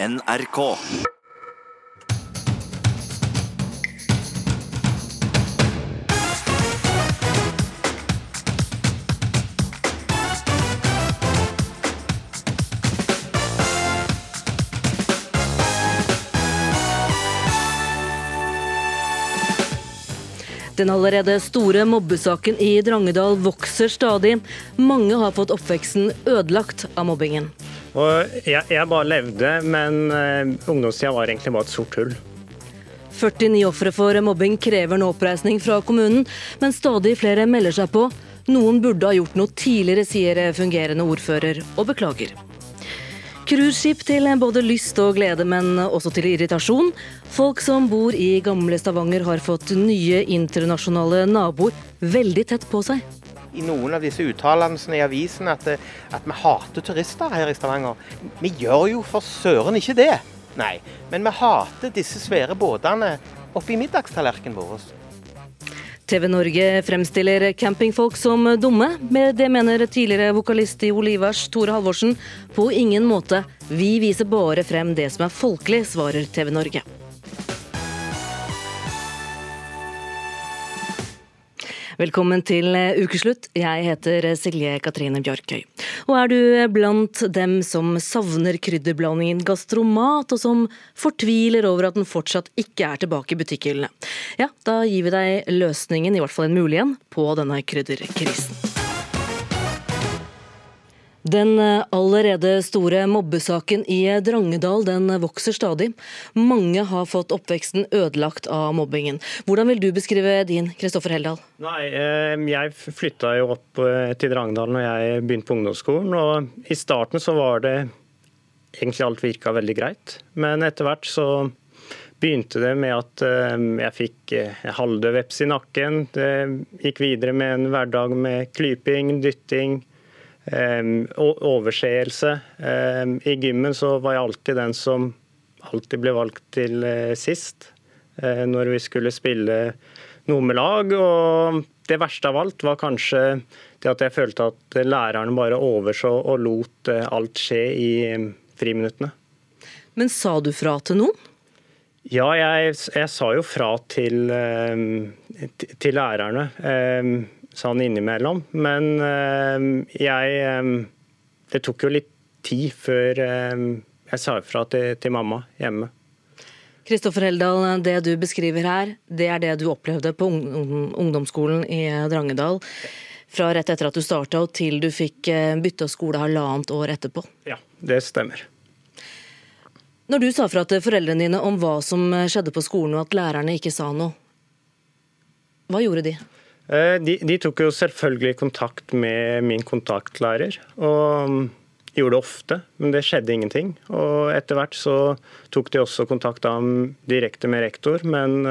NRK. Den allerede store mobbesaken i Drangedal vokser stadig. Mange har fått oppveksten ødelagt av mobbingen. Og jeg, jeg bare levde, men uh, ungdomstida var egentlig bare et sort hull. 49 ofre for mobbing krever nå oppreisning fra kommunen, men stadig flere melder seg på. Noen burde ha gjort noe tidligere, sier fungerende ordfører, og beklager. Cruiseskip til både lyst og glede, men også til irritasjon. Folk som bor i gamle Stavanger har fått nye internasjonale naboer veldig tett på seg. I noen av disse uttalelsene i avisen at, at vi hater turister her i Stavanger. Vi gjør jo for søren ikke det. Nei, men vi hater disse svære båtene oppi middagstallerkenen vår. TV Norge fremstiller campingfolk som dumme. Med det mener tidligere vokalist i Olivers, Tore Halvorsen. På ingen måte. Vi viser bare frem det som er folkelig, svarer TV Norge. Velkommen til ukeslutt. Jeg heter Silje Katrine Bjarkøy. Og er du blant dem som savner krydderblandingen gastromat, og som fortviler over at den fortsatt ikke er tilbake i butikkhyllene, ja, da gir vi deg løsningen, i hvert fall en mulig en, på denne krydderkrisen. Den eh, allerede store mobbesaken i Drangedal den vokser stadig. Mange har fått oppveksten ødelagt av mobbingen. Hvordan vil du beskrive din, Kristoffer Heldal? Nei, eh, Jeg flytta jo opp eh, til Drangedal når jeg begynte på ungdomsskolen. og I starten så var det egentlig alt virka veldig greit. Men etter hvert så begynte det med at jeg fikk halvdød veps i nakken. Det gikk videre med en hverdag med klyping, dytting overseelse. I gymmen så var jeg alltid den som alltid ble valgt til eh, sist eh, når vi skulle spille noe med lag. Og det verste av alt var kanskje det at jeg følte at lærerne bare overså og lot eh, alt skje i friminuttene. Men sa du fra til noen? Ja, jeg, jeg sa jo fra til, til lærerne sånn innimellom. Men eh, jeg eh, Det tok jo litt tid før eh, jeg sa ifra til, til mamma hjemme. Kristoffer Heldal, det du beskriver her, det er det du opplevde på ungdomsskolen i Drangedal. Fra rett etter at du starta og til du fikk bytta skole halvannet år etterpå. Ja, det stemmer. Når du sa fra til foreldrene dine om hva som skjedde på skolen og at lærerne ikke sa noe, hva gjorde de? Eh, de, de, tok jo selvfølgelig kontakt med min kontaktlærer. og mm, gjorde det ofte, men det skjedde ingenting. Og etter hvert så tok de også kontakt direkte med rektor, men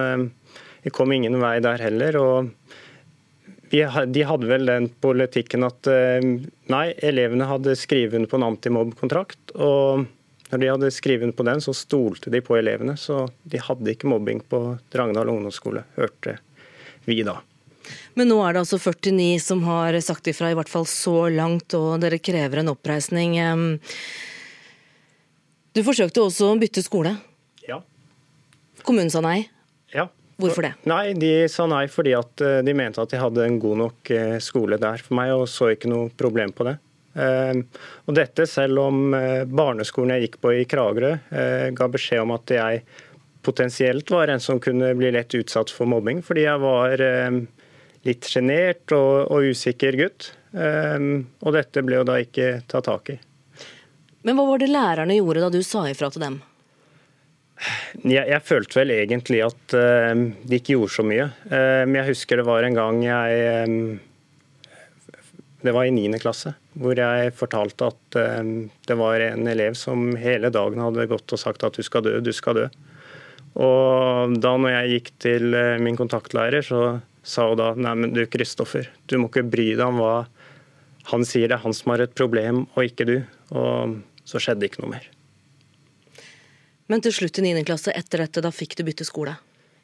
vi det kom ingen vei der heller. og de hadde vel den politikken at eh, nei, elevene hadde skrevet under på en antimobbkontrakt. Og når de hadde skrevet under på den, så stolte de på elevene. Så de hadde ikke mobbing på Drangedal ungdomsskole, hørte vi da. Men nå er det altså 49 som har sagt ifra, i hvert fall så langt, og dere krever en oppreisning. Du forsøkte også å bytte skole. Ja. Kommunen sa nei. Ja. Hvorfor det? Nei, De sa nei fordi at eh, de mente at de hadde en god nok eh, skole der for meg, og så ikke noe problem på det. Og dette selv om eh, barneskolen jeg gikk på i Kragerø ga beskjed om at jeg potensielt var en som kunne bli lett utsatt for mobbing, fordi jeg var litt sjenert og, og, usikker gutt. Um, og dette ble jo da ikke tatt tak i. Men hva var det lærerne gjorde da du sa ifra til dem? Jeg, jeg følte vel egentlig at uh, de ikke gjorde så mye. Uh, jeg husker det var en gang jeg um, Det var i 9. klasse, hvor jeg fortalte at uh, det var en elev som hele dagen hadde gått og sagt at du skal dø, du skal dø. Og da når jeg gikk til uh, min kontaktlærer, så sa hun da nei, men du Kristoffer, du må ikke bry deg om hva han sier. Det er han som har et problem, og ikke du. Og så skjedde ikke noe mer. Men til slutt i 9. klasse, etter dette, da fikk du bytte skole?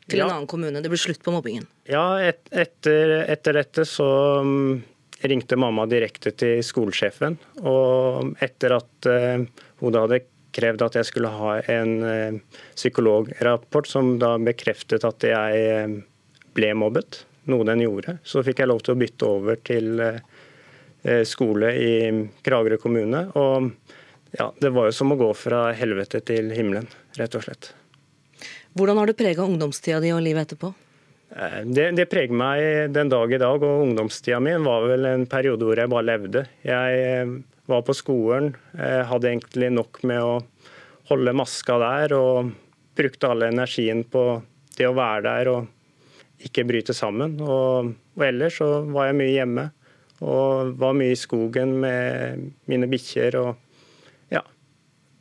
Til ja. en annen kommune? Det ble slutt på mobbingen? Ja, et, etter, etter, dette så um, ringte mamma direkte til skolesjefen. Og etter at uh, hun da hadde krevd at jeg skulle ha en uh, psykolograpport som da bekreftet at jeg uh, ble mobbet, noe den gjorde. Så fikk jeg lov til å bytte over til skole i Kragerø kommune. Og ja, det var jo som å gå fra helvete til himmelen, rett og slett. Hvordan har det prega ungdomstida di og livet etterpå? Det, det, preger meg den dag i dag, og ungdomstida mi var vel en periode hvor jeg bare levde. Jeg var på skolen, eh, hadde egentlig nok med å holde maska der, og brukte all energien på det å være der og ikke bryte sammen. Og, og ellers så var jeg mye hjemme og var mye i skogen med mine bikkjer. Og ja,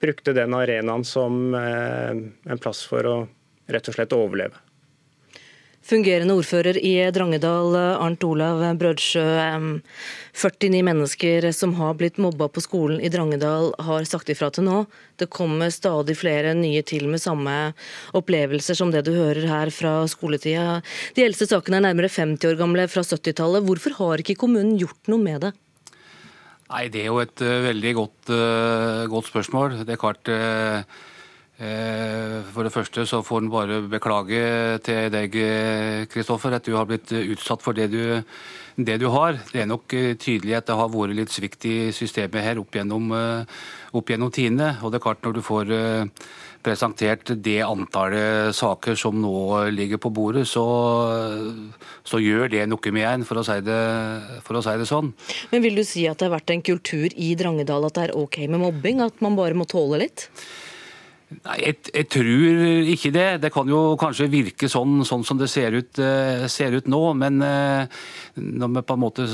brukte den arenaen som eh, en plass for å rett og slett overleve. Fungerende ordfører i Drangedal, Arnt Olav Brødsjø. 49 mennesker som har blitt mobba på skolen i Drangedal, har sagt ifra til nå. Det kommer stadig flere nye til med samme opplevelser som det du hører her fra skoletida. De eldste sakene er nærmere 50 år gamle, fra 70-tallet. Hvorfor har ikke kommunen gjort noe med det? Nei, Det er jo et uh, veldig godt, uh, godt, spørsmål. Det er klart Eh, for det første så får en bare beklage til deg, Kristoffer, at du har blitt utsatt for det du, det du, har. Det er nok eh, tydelig at det har vært litt svikt i systemet her opp gjennom, eh, opp gjennom tidene. Og det er klart når du får presentert det antallet saker som nå ligger på bordet, så, så gjør det noe med en, for å, si det, for å si det sånn. Men vil du si at det har vært en kultur i Drangedal at det er OK med mobbing? At man bare må tåle litt? Nei, jeg, jeg, tror ikke det. Det kan jo kanskje virke sånn, sånn som det ser ut, uh, ser ut, nå. Men uh, når vi på en måte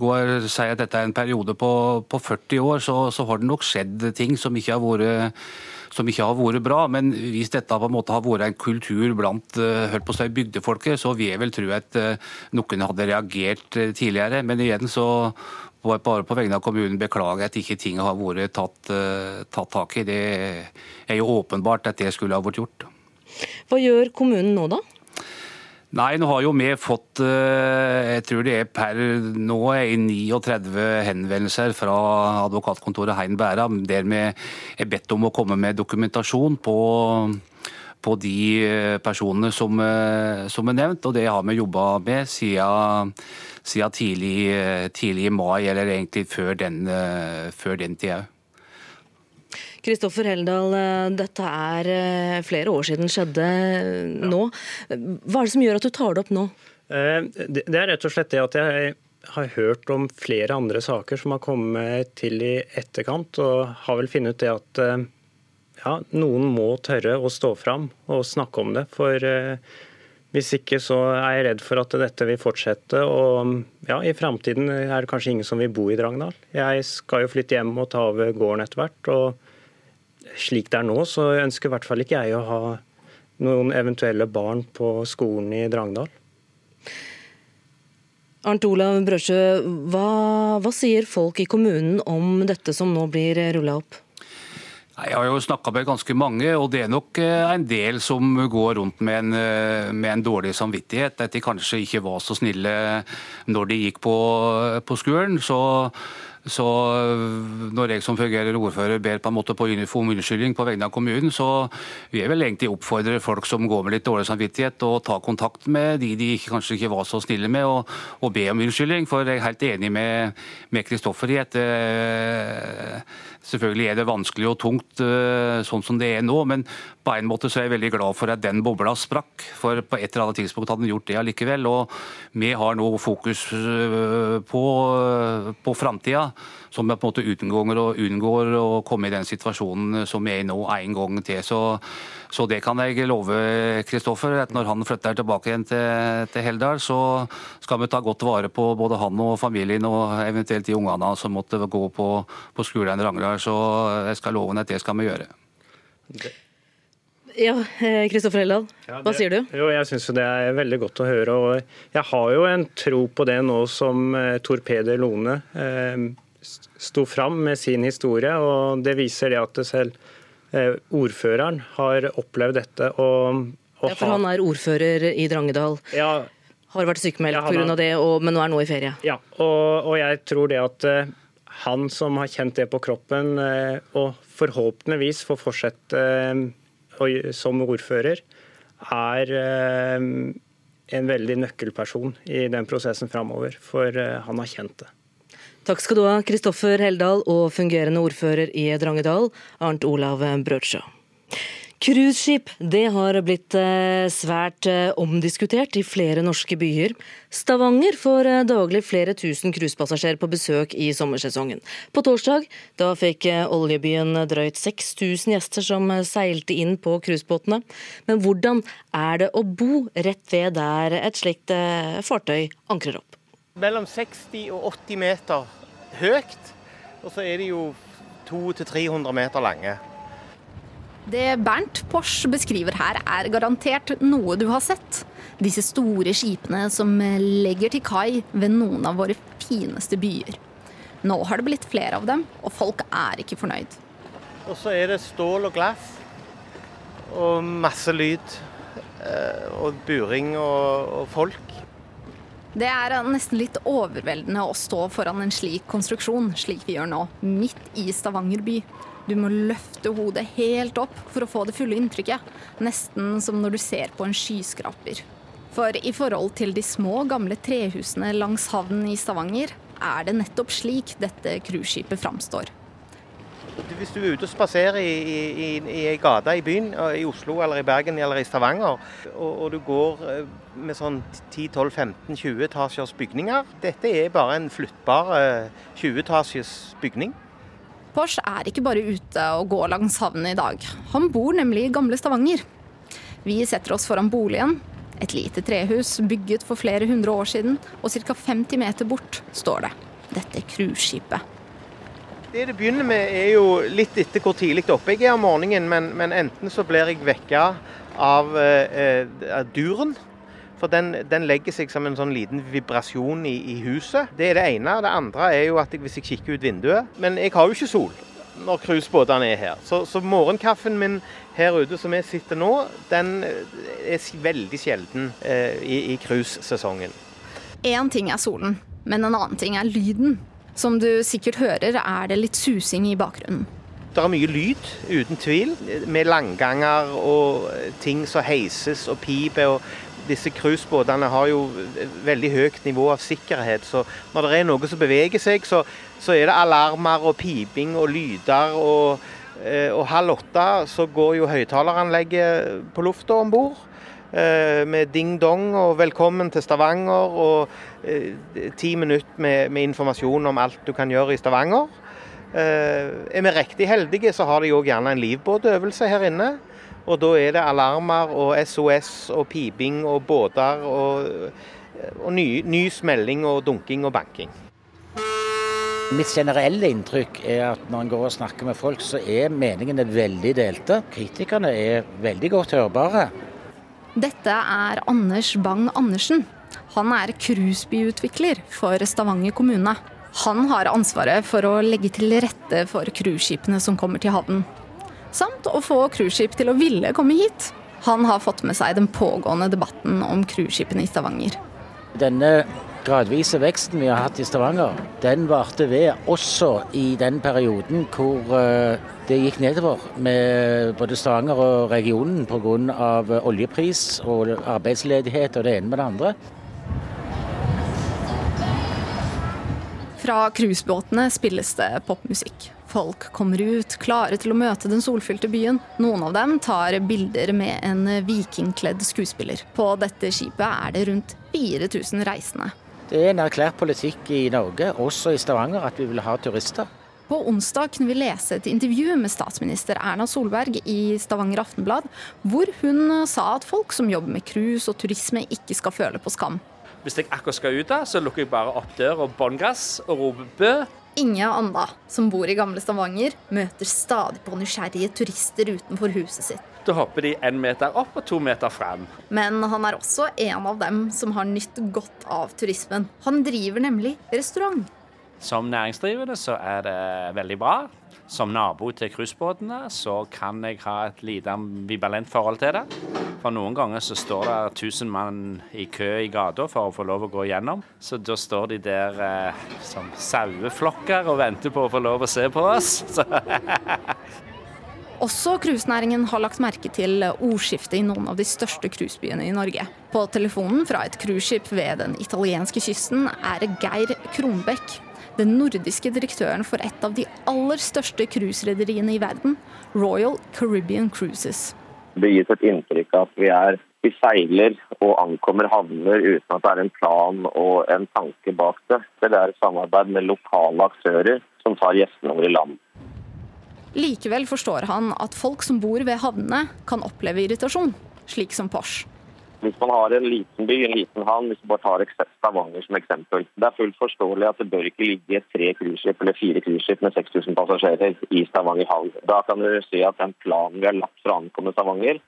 går, sier at dette er en periode på, på 40 år, så, så, har det nok skjedd ting som ikke har vært som ikke har vært bra, men hvis dette på en måte har vært en kultur blant hørt på seg bygdefolket, så vil jeg vel tro at noen hadde reagert tidligere. Men igjen så bare på vegne av kommunen beklage at ikke ting har vært tatt, uh, tatt, tak i. Det er jo åpenbart at det skulle ha vært gjort. Hva gjør kommunen nå, da? Nei, nå har jo vi fått eh, jeg tror det er per nå er 39 henvendelser fra advokatkontoret Hein Bæra, der vi er bedt om å komme med dokumentasjon på på de eh, personene som, som er nevnt, og det har vi jobba med siden siden tidlig, tidlig, i mai, eller egentlig før den, eh, før den tida òg. Kristoffer Heldal, eh, dette er eh, flere år siden skjedde nå. Hva er det som gjør at du tar det opp nå? Det er rett og slett det at jeg har hørt om flere andre saker som har kommet til i etterkant, og har vel funnet ut det at ja, noen må tørre å stå fram og snakke om det. For hvis ikke så er jeg redd for at dette vil fortsette. Og ja, i framtiden er det kanskje ingen som vil bo i Drangedal. Jeg skal jo flytte hjem og ta over gården etter hvert. Og slik det er nå, så ønsker i hvert fall ikke jeg å ha noen eventuelle barn på skolen i Drangedal. Arnt Olav Brøsjø, hva, hva sier folk i kommunen om dette som nå blir rulla opp? Jeg har jo snakka med ganske mange, og det er nok eh, en del som går rundt med en, eh, med en, dårlig samvittighet. At de kanskje ikke var så snille når de gikk på, på skolen. Så så øh, når jeg som fungerer ordfører ber på en måte på om unnskyldning på vegne av kommunen, så vil jeg vel egentlig oppfordre folk som går med litt dårlig samvittighet, å ta kontakt med de de kanskje ikke var så snille med, og, og be om unnskyldning. For jeg er helt enig med Kristoffer i at selvfølgelig er det vanskelig og tungt uh, sånn som det er nå, men på en måte så er jeg veldig glad for at den bobla sprakk. For på et eller annet tidspunkt hadde den gjort det allikevel. Og vi har nå fokus på, på framtida som på en måte unngår, og unngår å komme i den situasjonen som vi er i nå en gang til. Så, så det kan jeg love Kristoffer, at når han flytter tilbake igjen til, til Heldal, så skal vi ta godt vare på både han og familien og eventuelt de ungene som måtte gå på, på skolen i Rangdal. Så jeg skal love ham at det skal vi gjøre. Ja, Kristoffer Heldal, ja, hva sier du? Jo, jeg syns det er veldig godt å høre. og Jeg har jo en tro på det nå som Torpeder Lone eh, sto fram med sin historie. og Det viser det at det selv eh, ordføreren har opplevd dette. Og, og ja, For han er ordfører i Drangedal. Ja, har vært sykemeldt ja, pga. det, og, men nå er nå i ferie. Ja, og, og jeg tror det at han som har kjent det på kroppen, og forhåpentligvis får fortsette som ordfører, er en veldig nøkkelperson i den prosessen framover. For han har kjent det. Takk skal du ha, Kristoffer Heldal og fungerende ordfører i Drangedal, Arnt Olav Brødsjø. Cruiseskip har blitt eh, svært eh, omdiskutert i flere norske byer. Stavanger får eh, daglig flere tusen cruisepassasjerer på besøk i sommersesongen. På torsdag da fikk oljebyen drøyt 6000 gjester som seilte inn på cruisebåtene. Men hvordan er det å bo rett ved der et slikt fartøy ankrer opp? Mellom 60 og 80 meter høyt, og så er de jo 200-300 meter lange. Det Bernt Porsch beskriver her, er garantert noe du har sett. Disse store skipene som legger til kai ved noen av våre fineste byer. Nå har det blitt flere av dem, og folk er ikke fornøyd. Og så er det stål og glass og masse lyd. Eh, og buring og, og folk. Det er nesten litt overveldende å stå foran en slik konstruksjon, slik vi gjør nå, midt i Stavanger by. Du må løfte hodet helt opp for å få det fulle inntrykket. Nesten som når du ser på en skyskraper. For i forhold til de små, gamle trehusene langs havnen i Stavanger, er det nettopp slik dette cruiseskipet framstår. Hvis du er ute og spaserer i, i, i ei gate i byen, i Oslo eller i Bergen eller i Stavanger, og, og du går eh, med sånn 10-12-15-20 etasjers bygninger Dette er bare en flyttbar 20 eh, bygning. Porsch er ikke bare ute og går langs havnen i dag. Han bor nemlig i gamle Stavanger. Vi setter oss foran boligen. Et lite trehus bygget for flere hundre år siden, og ca. 50 meter bort står det. Dette cruiseskipet. Det det begynner med, er jo litt etter hvor tidlig oppe jeg er om morgenen, men, men enten så blir jeg vekka av eh, eh duren for den, den, legger seg som en sånn liten vibrasjon i, i, huset. Det er det ene. Det andre er jo at jeg, hvis jeg kikker ut vinduet Men jeg har jo ikke sol når cruisebåtene er her. Så, så, morgenkaffen min her ute som jeg sitter nå, den er veldig sjelden eh, i cruisesesongen. Én ting er solen, men en annen ting er lyden. Som du sikkert hører, er det litt susing i bakgrunnen. Det er mye lyd, uten tvil, med langganger og ting som heises og piper. og disse cruisebåtene har jo veldig høyt nivå av sikkerhet. Så når det er noe som beveger seg, så, så er det alarmer og piping og lyder. Og, eh, og halv åtte så går jo høyttaleranlegget på lufta om bord. Eh, med ding-dong og 'velkommen til Stavanger' og eh, ti minutter med, med, informasjon om alt du kan gjøre i Stavanger. Er vi riktig heldige, så har de òg gjerne en livbåtøvelse her inne. Og da er det alarmer og SOS og piping og båter og, og ny, ny smelling og dunking og banking. Mitt generelle inntrykk er at når en går og snakker med folk, så er meningene veldig delte. Kritikerne er veldig godt hørbare. Dette er Anders Bang Andersen. Han er cruisebyutvikler for Stavanger kommune. Han har ansvaret for å legge til rette for cruiseskipene som kommer til havnen samt å få cruiseskip til å ville komme hit. Han har fått med seg den pågående debatten om cruiseskipene i Stavanger. Denne gradvise veksten vi har hatt i Stavanger, den varte ved også i den perioden hvor eh, det gikk nedover med både Stavanger og regionen pga. oljepris og arbeidsledighet og det ene med det andre. Fra cruisebåtene spilles det popmusikk. Folk kommer ut, klare til å møte den solfylte byen. Noen av dem tar bilder med en vikingkledd skuespiller. På dette skipet er det rundt 4000 reisende. Det er en erklært politikk i Norge, også i Stavanger, at vi vil ha turister. På onsdag kunne vi lese et intervju med statsminister Erna Solberg i Stavanger Aftenblad, hvor hun sa at folk som jobber med cruise og turisme ikke skal føle på skam. Hvis jeg akkurat skal ut, da, så lukker jeg bare opp dør og bånn gass og roper bø. Inge Anda, som bor i gamle Stavanger, møter stadig på nysgjerrige turister utenfor huset sitt. Da hopper de én meter opp og to meter frem. Men han er også en av dem som har nytt godt av turismen. Han driver nemlig restaurant. Som næringsdrivende så er det veldig bra. som nabo til cruisebåtene, så kan jeg ha et lite ambivalent forhold til det. For noen ganger så står det 1000 mann i kø i gata for å få lov å gå gjennom. Så da står de der eh, som saueflokker og venter på å få lov å se på oss. Også cruisenæringen har lagt merke til ordskiftet i noen av de største cruisebyene i Norge. På telefonen fra et cruiseskip ved den italienske kysten er Geir Kronbekk den nordiske direktøren for et av de aller største cruiserederiene i verden, Royal Caribbean Cruises. Det gis et inntrykk av at vi, er, vi seiler og ankommer havner uten at det er en plan og en tanke bak det. Det er et samarbeid med lokale aktører som tar gjestene over i land. Likevel forstår han at folk som bor ved havnene kan oppleve irritasjon, slik som Porsche. Hvis man har en liten by, en liten havn, hvis du bare tar Stavanger som eksempel. Det er fullt forståelig at det bør ikke ligge tre cruiseskip eller fire cruiseskip med 6000 passasjerer i Stavanger havn. Da kan du si at den planen vi har lagt for å ankomme Stavanger,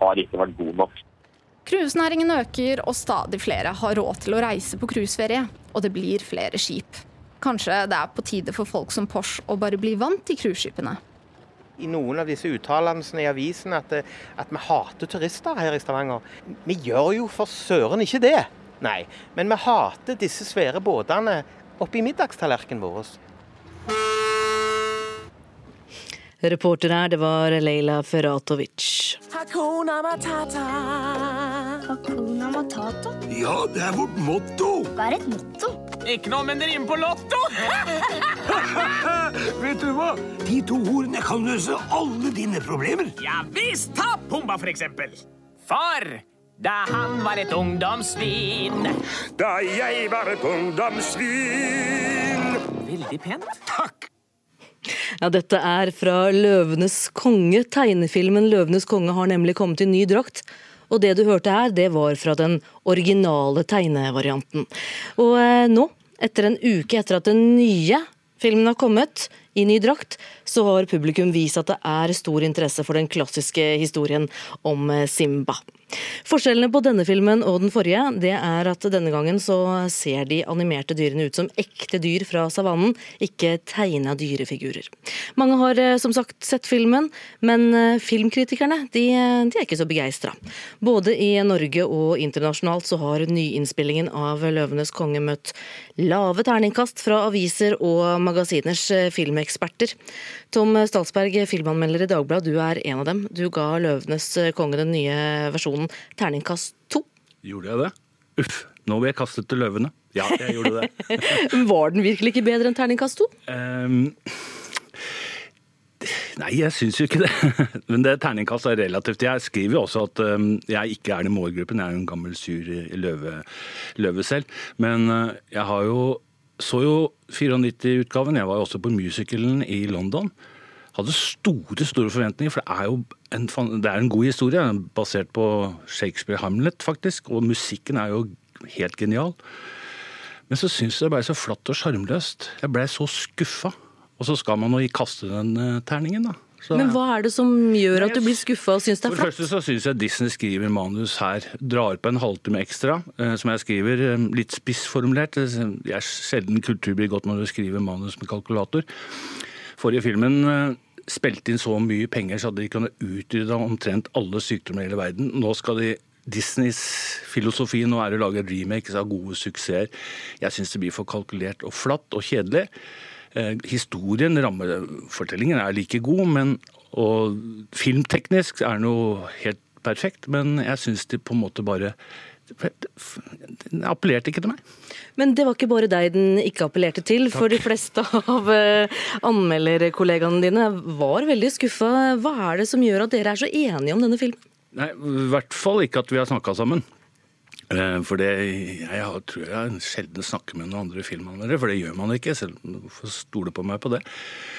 har ikke vært god nok. Cruisenæringen øker, og stadig flere har råd til å reise på cruiseferie. Og det blir flere skip. Kanskje det er på tide for folk som Porsche å bare bli vant til cruiseskipene i noen av disse uttalelsene i avisen at, at, vi hater turister her i Stavanger. Vi gjør jo for søren ikke det. Nei, men vi hater disse svære båtene oppi middagstallerkenen vår. Reporter her, det var Leila Ferratovic. Hakuna matata. Hakuna matata? Ja, det er vårt motto. Hva er et motto? Ikke noe, men det rimer på lotto! Vet du hva? De to ordene kan løse alle dine problemer. Ja visst! Ta Pumba, for eksempel. For da han var et ungdomssvin Da jeg var et ungdomssvin Veldig pent. Takk. Ja, Dette er fra 'Løvenes konge'. Tegnefilmen 'Løvenes konge' har nemlig kommet i ny drakt. Og det du hørte her, det var fra den originale tegnevarianten. Og eh, nå, etter en uke etter at den nye filmen har kommet, i ny drakt, så har publikum vist at det er stor interesse for den klassiske historien om eh, Simba. Forskjellene på denne filmen og den forrige det er at denne gangen så ser de animerte dyrene ut som ekte dyr fra savannen, ikke tegna dyrefigurer. Mange har eh, som sagt sett filmen, men eh, filmkritikerne de, de er ikke så begeistra. Både i Norge og internasjonalt så har nyinnspillingen av 'Løvenes konge' møtt lave terningkast fra aviser og magasiners filmeksperter. Tom Statsberg, filmanmelder i Dagbladet, du er en av dem. Du ga 'Løvenes konge' den nye versjonen terningkast to. Gjorde jeg det? Uff, nå blir jeg kastet til løvene. Ja, jeg gjorde det. Var den virkelig ikke bedre enn terningkast to? Um, Nei, jeg syns jo ikke det. Men det terningkast er relativt. Jeg skriver jo også at um, jeg ikke er den målgruppen. Jeg er jo en gammel sur løve, løve selv. Men uh, jeg har jo så jo 94-utgaven. Jeg var jo også på musicalen i London. Hadde store store forventninger, for det er jo en, det er en god historie. Basert på Shakespeare Hamlet, faktisk. Og musikken er jo helt genial. Men så syns jeg det ble så flatt og sjarmløst. Jeg blei så skuffa. Og så skal man jo kaste den uh, terningen, da. Så, Men hva er det som gjør at du blir skuffa og syns det er flatt? For det første så syns jeg Disney skriver manus her. Drar på en halvtime ekstra, eh, som jeg skriver. Eh, litt spissformulert. Jeg er sjelden kultur blir godt når du skriver manus med kalkulator. Forrige filmen eh, spilte inn så mye penger så hadde de kunnet utrydde omtrent alle sykdommer i hele verden. Nå skal de Disneys filosofi nå er å lage remakes av gode suksesser. Jeg syns det blir for kalkulert og flatt og kjedelig. Eh, historien, rammefortellingen, er like god, men, og filmteknisk er den jo helt perfekt, men jeg syns de på en måte bare den appellerte ikke til meg. Men det var ikke bare deg den ikke appellerte til, Takk. for de fleste av eh, anmelderkollegaene dine var veldig skuffa. Hva er det som gjør at dere er så enige om denne filmen? Nei, I hvert fall ikke at vi har snakka sammen. Eh, for det, jeg tror jeg sjelden snakker med noen andre filmanmeldere, for det gjør man ikke. selv stole på meg på det.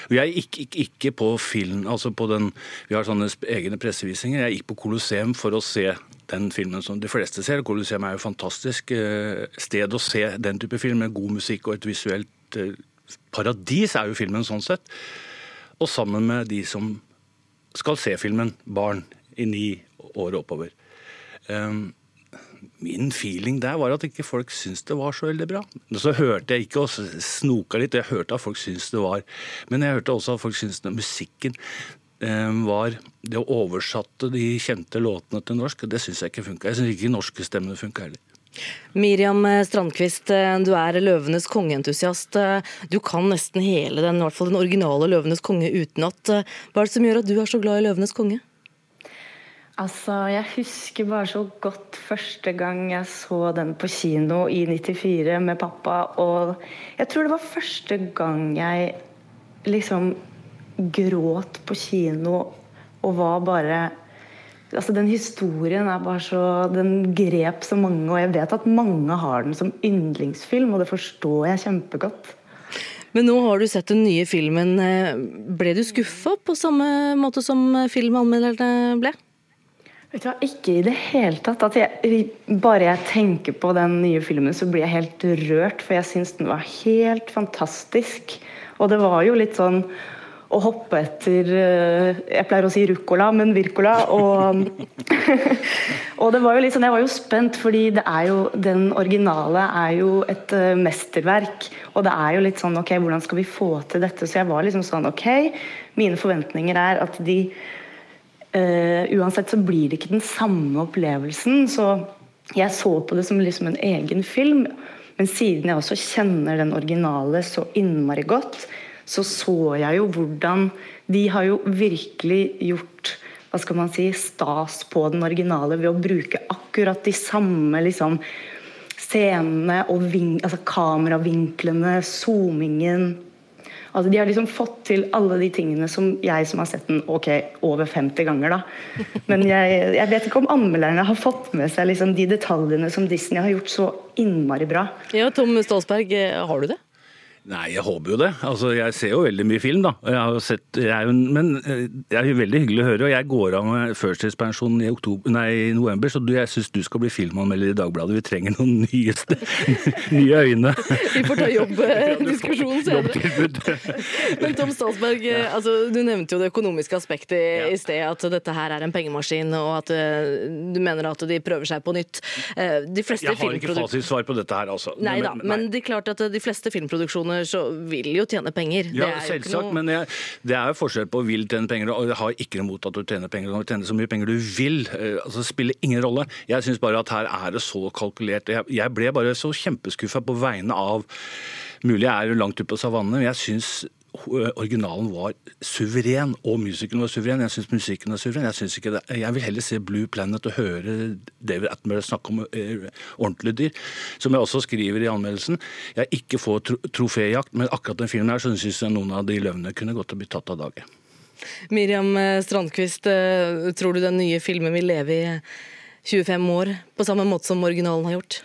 Og jeg gikk ikke, ikke, på film, altså på den, Vi har sånne egne pressevisninger. Jeg gikk på Colosseum for å se den filmen som de fleste ser. Colosseum er jo et fantastisk eh, sted å se den type film, med god musikk og et visuelt eh, paradis er jo filmen sånn sett. Og sammen med de som skal se filmen, barn i ni år oppover. Um, min feeling der var at ikke folk syntes det var så veldig bra. Så hørte jeg ikke og snoka litt, jeg hørte at folk syntes det var Men jeg hørte også at folk syntes at musikken eh, var Det å oversatte de kjente låtene til norsk, det syns jeg ikke funka. Jeg syns ikke norske stemmene funka heller. Miriam Strandquist, du er Løvenes kongeentusiast. Du kan nesten hele den, i hvert fall den originale Løvenes konge utenat. Hva er det som gjør at du er så glad i Løvenes konge? Altså, Jeg husker bare så godt første gang jeg så den på kino i 94 med pappa. Og jeg tror det var første gang jeg liksom gråt på kino og var bare Altså, Den historien er bare så Den grep så mange, og jeg vet at mange har den som yndlingsfilm, og det forstår jeg kjempegodt. Men nå har du sett den nye filmen. Ble du skuffa på samme måte som filmanmelderne ble? Vet du hva, Ikke i det hele tatt. At jeg, bare jeg tenker på den nye filmen, så blir jeg helt rørt. For jeg syns den var helt fantastisk. Og det var jo litt sånn å hoppe etter eh, Jeg pleier å si ruccola, men virkola Og, og det var jo litt sånn, jeg var jo spent, fordi det er jo, den originale er jo et uh, mesterverk. Og det er jo litt sånn OK, hvordan skal vi få til dette? Så jeg var liksom sånn OK, mine forventninger er at de uansett så blir det ikke den samme opplevelsen. Så jeg så på det som liksom en egen film. Men siden jeg også kjenner den originale så innmari godt, så så jeg jo hvordan De har jo virkelig gjort hva skal man si, stas på den originale ved å bruke akkurat de samme liksom, scenene og altså kameravinklene, zoomingen Altså, de har liksom fått til alle de tingene som jeg som har sett den ok, over 50 ganger. da. Men jeg, jeg vet ikke om anmelderne har fått med seg liksom de detaljene som Disney har gjort så innmari bra. Ja, Tom Stolsberg, har du det? Nei, jeg håper jo det. Altså, Jeg ser jo veldig mye film, da. Jeg har sett, jeg men eh, det er jo veldig hyggelig å høre. og Jeg går av med førstidspensjon i, nei, i november, så du, jeg syns du skal bli filmanmelder i Dagbladet. Vi trenger noen nye, nye øyne. Vi får ta jobbdiskusjonen senere. men Tom Statsberg, ja. altså, du nevnte jo det økonomiske aspektet i, ja. i sted. At dette her er en pengemaskin, og at du mener at de prøver seg på nytt. De jeg har ikke fasitsvar på dette her, altså. Nei da, men, men det er klart at de fleste filmproduksjoner personer så vil jo tjene penger. Ja, selvsagt, noe... men jeg, det er jo forskjell på vil tjene penger og har ikke imot at du tjener penger. Du kan tjene så mye penger du vil. Eh, altså, det spiller ingen rolle. Jeg syns bare at her er det så kalkulert. Jeg, jeg ble bare så kjempeskuffa på vegne av Mulig jeg er langt ute på savannen, men jeg syns originalen var suveren, og musikken var suveren. Jeg syns musikken var suveren. Jeg, ikke det. jeg vil heller se Blue Planet og høre David Attenborough snakke om uh, ordentlige dyr. Som jeg også skriver i anmeldelsen. Jeg ikke får tro troféjakt, men akkurat den filmen her så syns jeg noen av de løvene kunne godt ha blitt tatt av dage. Miriam eh, Strandquist, eh, tror du den nye filmen vil leve i 25 år på samme måte som originalen har gjort?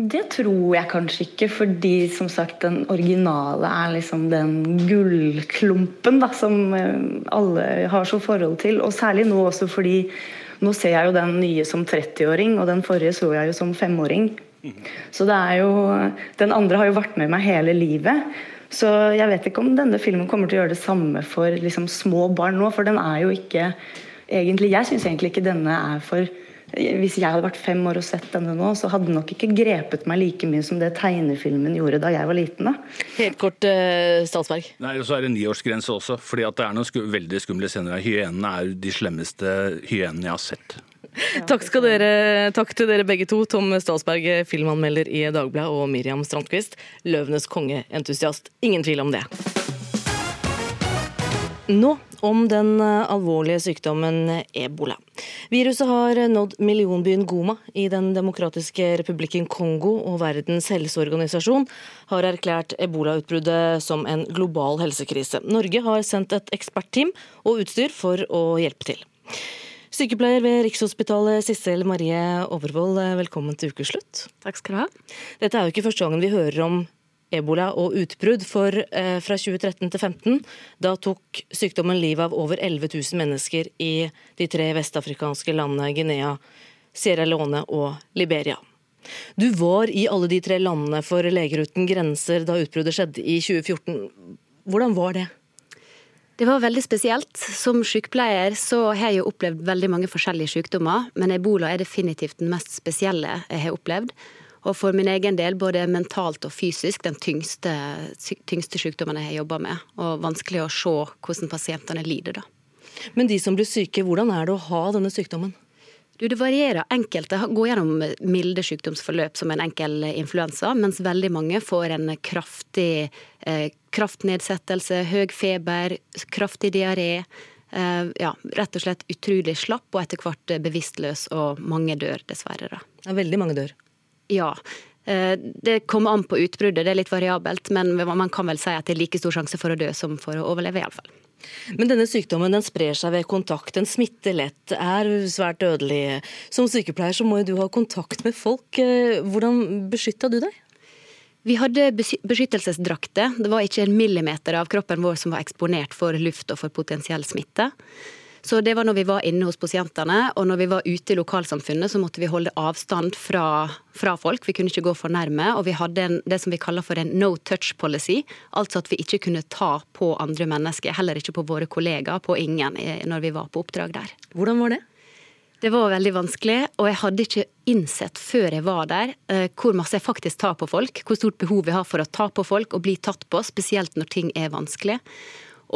Det tror jeg kanskje ikke, fordi som sagt den originale er liksom den gullklumpen da, som eh, alle har så forhold til. Og særlig nå også fordi nå ser jeg jo den nye som 30-åring, og den forrige så jeg jo som femåring. Så det er jo Den andre har jo vært med meg hele livet. Så jeg vet ikke om denne filmen kommer til å gjøre det samme for liksom, små barn nå, for den er jo ikke egentlig Jeg syns egentlig ikke denne er for hvis jeg hadde vært fem år og sett denne nå, så hadde den nok ikke grepet meg like mye som det tegnefilmen gjorde da jeg var liten. da. Helt kort, uh, Statsberg. Nei, og Så er det niårsgrense også, fordi at det er noen sku veldig skumle scener. Hyenene er de slemmeste hyenene jeg har sett. Ja. Takk, dere, takk, til dere begge to, Tom Statsberg, filmanmelder i Dagbladet, og Miriam Strandquist, Løvenes konge-entusiast. Ingen tvil om det. Nå om den eh, alvorlige sykdommen ebola. Viruset har nådd millionbyen Goma i Den demokratiske republikken Kongo, og Verdens helseorganisasjon har erklært ebolautbruddet som en global helsekrise. Norge har sendt et ekspertteam og utstyr for å hjelpe til. Sykepleier ved Rikshospitalet Sissel Marie Overvold, velkommen til ukeslutt. Takk skal du ha. Dette er jo ikke første gangen vi hører om ebola og utbrudd. For eh, fra 2013 til 2015 da tok sykdommen livet av over 11 000 mennesker i de tre vestafrikanske landene Guinea, Sierra Leone og Liberia. Du var i alle de tre landene for Leger uten grenser da utbruddet skjedde i 2014. Hvordan var det? Det var veldig spesielt. Som sykepleier så har jeg jo opplevd veldig mange forskjellige sykdommer, men ebola er definitivt den mest spesielle jeg har opplevd. Og for min egen del både mentalt og fysisk den tyngste, tyngste sykdommen jeg har jobba med. Og vanskelig å se hvordan pasientene lider da. Men de som blir syke, hvordan er det å ha denne sykdommen? Du, det varierer. Enkelte går gjennom milde sykdomsforløp som en enkel influensa, mens veldig mange får en kraftig eh, kraftnedsettelse, høy feber, kraftig diaré. Eh, ja, rett og slett utrolig slapp og etter hvert bevisstløs, og mange dør dessverre. Da. Ja, veldig mange dør. Ja. Eh, det kommer an på utbruddet, det er litt variabelt, men man kan vel si at det er like stor sjanse for å dø som for å overleve, iallfall. Men denne sykdommen den sprer seg ved kontakt, den smitter lett, er svært dødelig. Som sykepleier så må jo du ha kontakt med folk. Eh, hvordan beskytta du deg? Vi hadde beskyttelsesdrakter. Det var ikke en millimeter av kroppen vår som var eksponert for luft og for potensiell smitte. Så det var når vi var inne hos pasientene, og når vi var ute i lokalsamfunnet, så måtte vi holde avstand fra, fra folk. Vi kunne ikke gå for nærme. Og vi hadde en, det som vi kaller for en no touch policy. Altså at vi ikke kunne ta på andre mennesker, heller ikke på våre kollegaer, på ingen, eh, når vi var på oppdrag der. Hvordan var det? Det var veldig vanskelig, og jeg hadde ikke innsett før jeg var der eh, hvor masse jeg faktisk tar på folk. Hvor stort behov jeg har for å ta på folk og bli tatt på, spesielt når ting er vanskelig.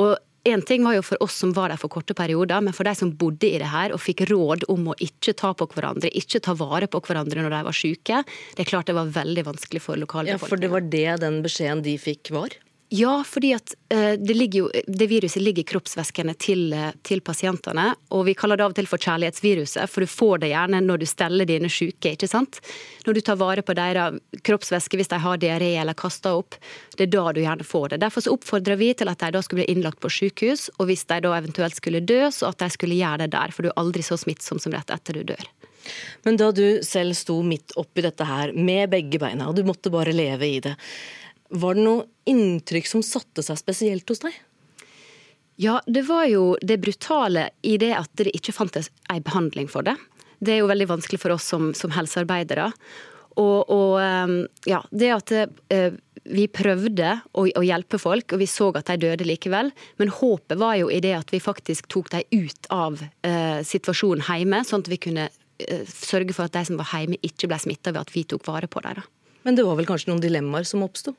Og Én ting var jo for oss som var der for korte perioder, men for de som bodde i det her og fikk råd om å ikke ta på hverandre, ikke ta vare på hverandre når de var syke, det er klart det var veldig vanskelig for lokalbefolkningen. Ja, For det var det den beskjeden de fikk var? Ja, fordi at uh, det, jo, det, viruset ligger i kroppsvæskene til, uh, til, pasientene. Og vi kaller det av og til for kjærlighetsviruset, for du får det gjerne når du steller dine syke. ikke sant? Når du tar vare på deres kroppsvæske hvis de har diaré eller kaster opp. Det er da du gjerne får det. Derfor så oppfordrer vi til at de da skulle bli innlagt på sykehus, og hvis de da eventuelt skulle dø, så at de skulle gjøre det der. For du er aldri så smittsom som rett etter du dør. Men da du selv sto midt oppi dette her med begge beina, og du måtte bare leve i det. Var det noe inntrykk som satte seg spesielt hos deg? Ja, det var jo det brutale i det at det ikke fantes ei behandling for det. Det er jo veldig vanskelig for oss som, som helsearbeidere. Og, og, ehm, ja, det at eh, vi prøvde å, å, hjelpe folk, og vi så at de døde likevel. Men håpet var jo i det at vi faktisk tok dem ut av eh, situasjonen hjemme, sånn at vi kunne eh, sørge for at de som var hjemme, ikke ble smitta ved at vi tok vare på dem. Men det var vel kanskje noen dilemmaer som oppsto?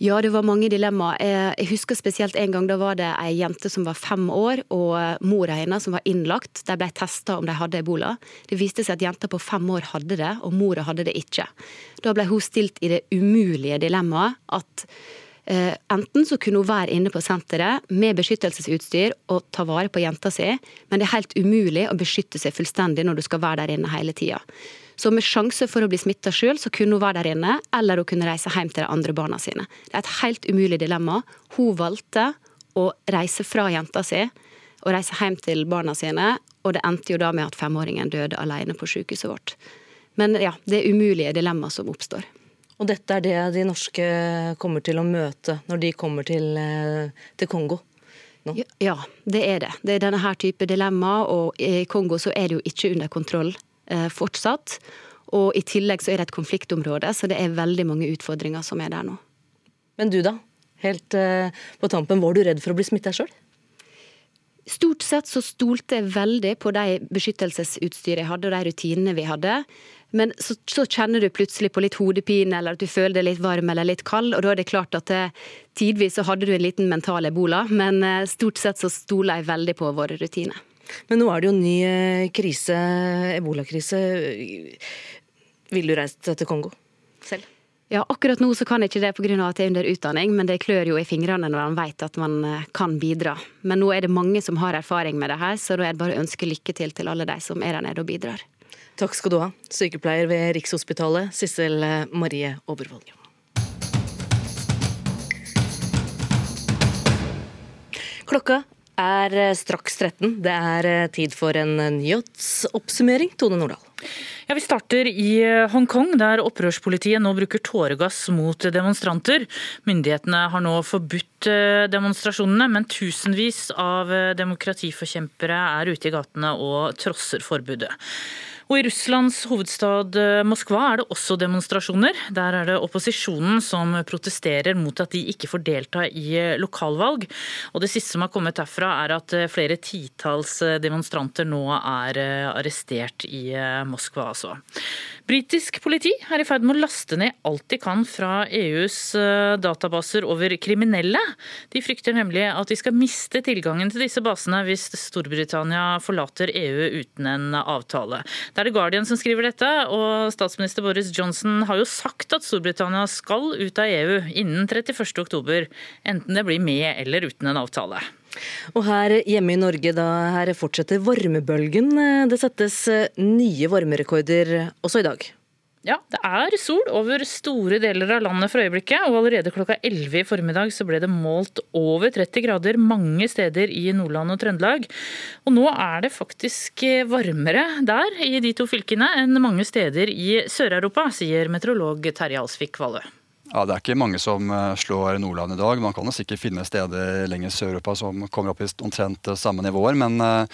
Ja, det var mange dilemmaer. Jeg husker spesielt en gang da var det ei jente som var fem år, og mora hennes som var innlagt. De ble testa om de hadde ebola. Det viste seg at jenta på fem år hadde det, og mora hadde det ikke. Da ble hun stilt i det umulige dilemmaet at eh, enten så kunne hun være inne på senteret med beskyttelsesutstyr og ta vare på jenta si, men det er helt umulig å beskytte seg fullstendig når du skal være der inne hele tida. Så med sjanse for å bli smitta sjøl, så kunne hun være der inne, eller hun kunne reise hjem til de andre barna sine. Det er et helt umulig dilemma. Hun valgte å reise fra jenta si og reise hjem til barna sine, og det endte jo da med at femåringen døde alene på sykehuset vårt. Men ja, det er umulige dilemmaer som oppstår. Og dette er det de norske kommer til å møte når de kommer til, eh, til Kongo? No. Ja, det er det. Det er denne her type dilemma, og i Kongo så er det jo ikke under kontroll fortsatt. Og i tillegg så er det et konfliktområde, så det er veldig mange utfordringer som er der nå. Men du da? Helt eh, på tampen, var du redd for å bli smitta sjøl? Stort sett så stolte jeg veldig på de beskyttelsesutstyret jeg hadde og de rutinene vi hadde. Men så, så, kjenner du plutselig på litt hodepine eller at du føler deg litt varm eller litt kald. Og da er det klart at det, eh, tidvis så hadde du en liten mental ebola, men stort sett så stoler jeg veldig på våre rutiner. Men nå er det jo en ny eh, krise, ebolakrise. Vil du reise til Kongo selv? Ja, akkurat nå så kan jeg ikke det pga. at jeg er under utdanning, men det klør jo i fingrene når man vet at man eh, kan bidra. Men nå er det mange som har erfaring med det her, så da er det bare å ønske lykke til til alle de som er der nede og bidrar. Takk skal du ha, sykepleier ved Rikshospitalet, Sissel Marie Overvold. Klokka er eh, straks 13. Det er eh, tid for en eh, nyhetsoppsummering. Tone Nordahl. Ja, Vi starter i Hongkong, der opprørspolitiet nå bruker tåregass mot demonstranter. Myndighetene har nå forbudt demonstrasjonene, men tusenvis av demokratiforkjempere er ute i gatene og trosser forbudet. Og I Russlands hovedstad eh, Moskva er det også demonstrasjoner. Der er det opposisjonen som protesterer mot at de ikke får delta i eh, lokalvalg. Og Det siste som har kommet herfra, er at eh, flere titalls demonstranter nå er arrestert i Moskva. Altså. Britisk politi er i ferd med å laste ned alt de kan fra EUs databaser over kriminelle. De frykter nemlig at de skal miste tilgangen til disse basene hvis Storbritannia forlater EU uten en avtale. Det er The Guardian som skriver dette, og statsminister Boris Johnson har jo sagt at Storbritannia skal ut av EU innen 31.10, enten det blir med eller uten en avtale. Og her hjemme i Norge, da her fortsetter varmebølgen. Det settes nye varmerekorder også i dag. Ja, det er sol over store deler av landet for øyeblikket, og allerede klokka 11 i formiddag så ble det målt over 30 grader mange steder i Nordland og Trøndelag. Og nå er det faktisk varmere der, i de to fylkene, enn mange steder i Sør-Europa, sier meteorolog Terje Alsvik Valle. Ja, Det er ikke mange som eh, slår Nordland i dag. Man kan jo sikkert finne steder lenger Sør-Europa som kommer opp i omtrent samme nivåer. men uh,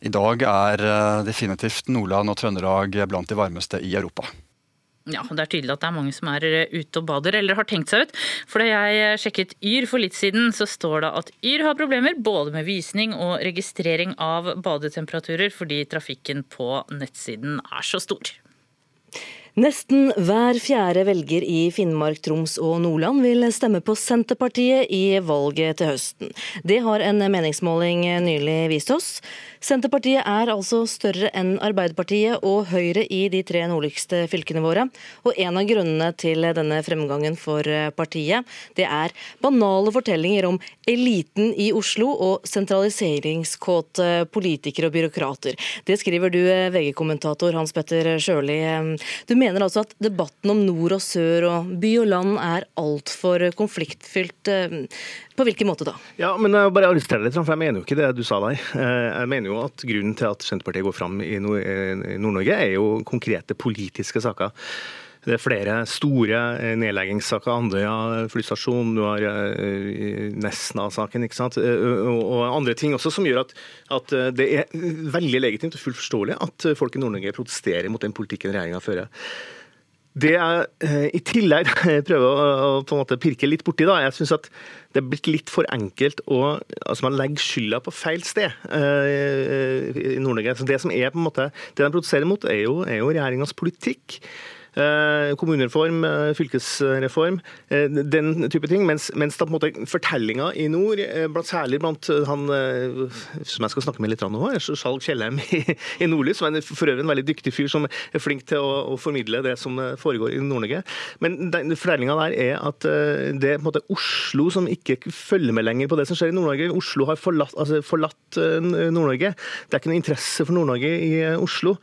i dag er uh, definitivt Nordland og Trøndelag blant de varmeste i Europa. Ja, Det er tydelig at det er mange som er ute og bader, eller har tenkt seg ut. For da jeg sjekket Yr for litt siden, så står det at Yr har problemer både med visning og registrering av badetemperaturer, fordi trafikken på nettsiden er så stor. Nesten hver fjerde velger i Finnmark, Troms og Nordland vil stemme på Senterpartiet i valget til høsten. Det har en meningsmåling nylig vist oss. Senterpartiet er altså større enn Arbeiderpartiet og Høyre i de tre nordligste fylkene våre. Og en av grunnene til denne fremgangen for partiet, det er banale fortellinger om eliten i Oslo og sentraliseringskåte politikere og byråkrater. Det skriver du, VG-kommentator Hans Petter Sjøli. Du mener altså at debatten om nord og sør og by og land er altfor konfliktfylt. På hvilken måte da? Ja, men jeg bare arresterer litt, for jeg mener jo ikke det du sa der. Eh, jeg mener jo at Grunnen til at Senterpartiet går fram i Nord-Norge, er jo konkrete politiske saker. Det er flere store eh, nedleggingssaker. Andøya flystasjon, du har eh, Nesna-saken ikke sant? og andre ting også som gjør at, at, det er veldig legitimt og fullt forståelig at folk i Nord-Norge protesterer mot den politikken regjeringa fører. Det jeg eh, i tillegg prøver å, på en måte pirke litt borti, da, jeg syns at det er blitt litt for enkelt å altså Man legger skylda på feil sted uh, i Nord-Norge. Det som er på en måte, det de protesterer mot, er jo, er jo regjeringas politikk. Eh, kommunereform, eh, fylkesreform, eh, den type ting. Mens, mens fortellinga i nord, særlig blant han som jeg skal snakke med litt nå, Skjalg Kjellheim i, i Nordlys, som er for øvrig en veldig dyktig fyr som er flink til å, å formidle det som foregår i Nord-Norge. Men fortellinga der er at det er på en måte Oslo som ikke følger med lenger på det som skjer i Nord-Norge. Oslo har forlatt, altså forlatt Nord-Norge. Det er ikke noe interesse for Nord-Norge i Oslo.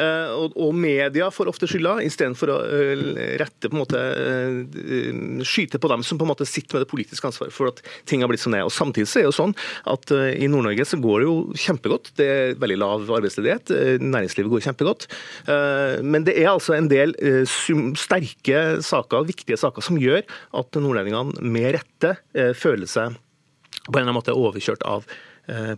Og, og media får ofte skylda. istedenfor for å eh, rette på en måte eh, skyte på dem som på en måte sitter med det politiske ansvaret for at ting har blitt er. Og Samtidig så er det jo sånn at eh, i Nord-Norge så går det jo kjempegodt. Det er veldig lav arbeidsledighet. Næringslivet går kjempegodt. Men det er altså en del sterke saker, viktige saker, som gjør at nordlendingene med rette føler seg på en eller annen måte overkjørt av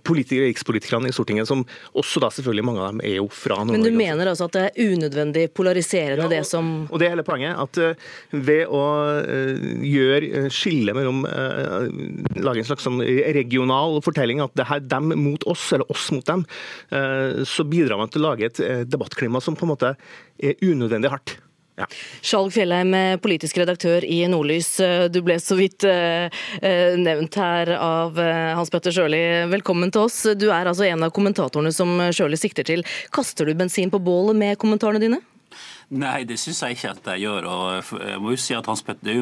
politikere, rikspolitikerne i Stortinget, som også da selvfølgelig mange av dem er jo fra Nord-Norge. Men du mener altså at det er unødvendig polariserende, ja, og, det som Og det er hele poenget. At uh, ved å uh, gjøre skille mellom Lage en slags sånn regional fortelling at det er dem mot oss, eller oss mot dem, så bidrar man til å lage et debattklima som på en måte er unødvendig hardt. Ja. Skjalg Fjellheim, politisk redaktør i Nordlys. Du ble så vidt uh, nevnt her av Hans Petter Sjøli. Velkommen til oss. Du er altså en av kommentatorene som Sjøli sikter til. Kaster du bensin på bålet med kommentarene dine? Nei, det syns jeg ikke at jeg gjør. og jeg må jo si at Hans Petter,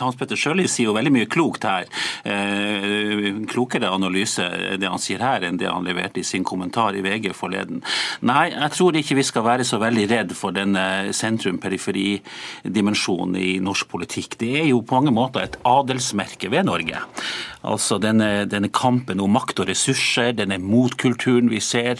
Hans Sjøli sier jo veldig mye klokt her. Eh, klokere analyse det han sier her, enn det han leverte i sin kommentar i VG forleden. Nei, jeg tror ikke vi skal være så veldig redd for denne sentrum-periferi-dimensjonen i norsk politikk. Det er jo på mange måter et adelsmerke ved Norge. Altså denne, denne kampen om makt og ressurser, denne motkulturen vi ser,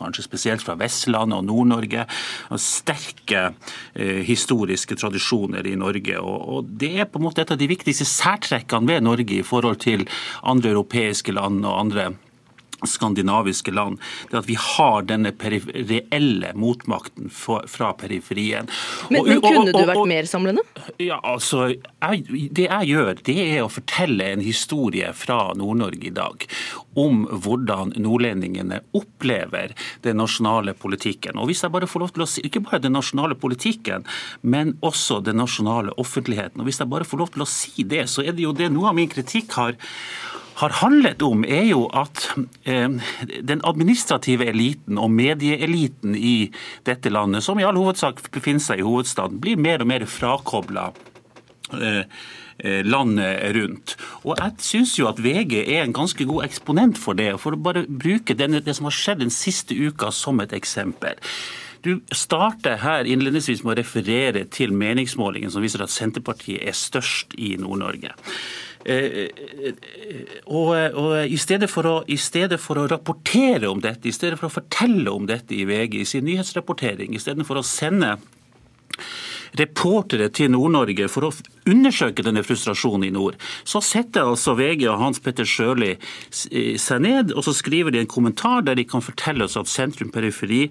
kanskje spesielt fra Vestlandet og Nord-Norge. og Sterke eh, historiske tradisjoner i Norge. Og, Det er på en måte et av de viktigste særtrekkene ved Norge i forhold til andre europeiske land og andre skandinaviske land, det at vi har denne reelle motmakten fra periferien. Men, og, men kunne du vært mer samlende? Ja, altså, jeg, Det jeg gjør, det er å fortelle en historie fra Nord-Norge i dag om hvordan nordlendingene opplever den nasjonale politikken. Og hvis jeg bare får lov til å si, Ikke bare den nasjonale politikken, men også den nasjonale offentligheten. Og Hvis jeg bare får lov til å si det, så er det jo det noe av min kritikk har har handlet om, er jo at eh, den administrative eliten og medieeliten i dette landet, som i all hovedsak befinner seg i hovedstaden, blir mer og mer frakobla eh, eh, landet rundt. Og Jeg syns jo at VG er en ganske god eksponent for det. For å bare bruke denne, det som har skjedd den siste uka som et eksempel. Du starter her innledningsvis med å referere til meningsmålingen som viser at Senterpartiet er størst i Nord-Norge. Eh, eh, og, og i, stedet å, i, stedet for å, rapportere om dette, i stedet for å fortelle om dette i VG i sin nyhetsrapportering, i stedet for å sende reportere til Nord-Norge for å undersøke denne frustrasjonen i nord, så setter altså VG og Hans Petter Sjøli seg ned og så skriver de en kommentar der de kan fortelle oss at sentrum-periferi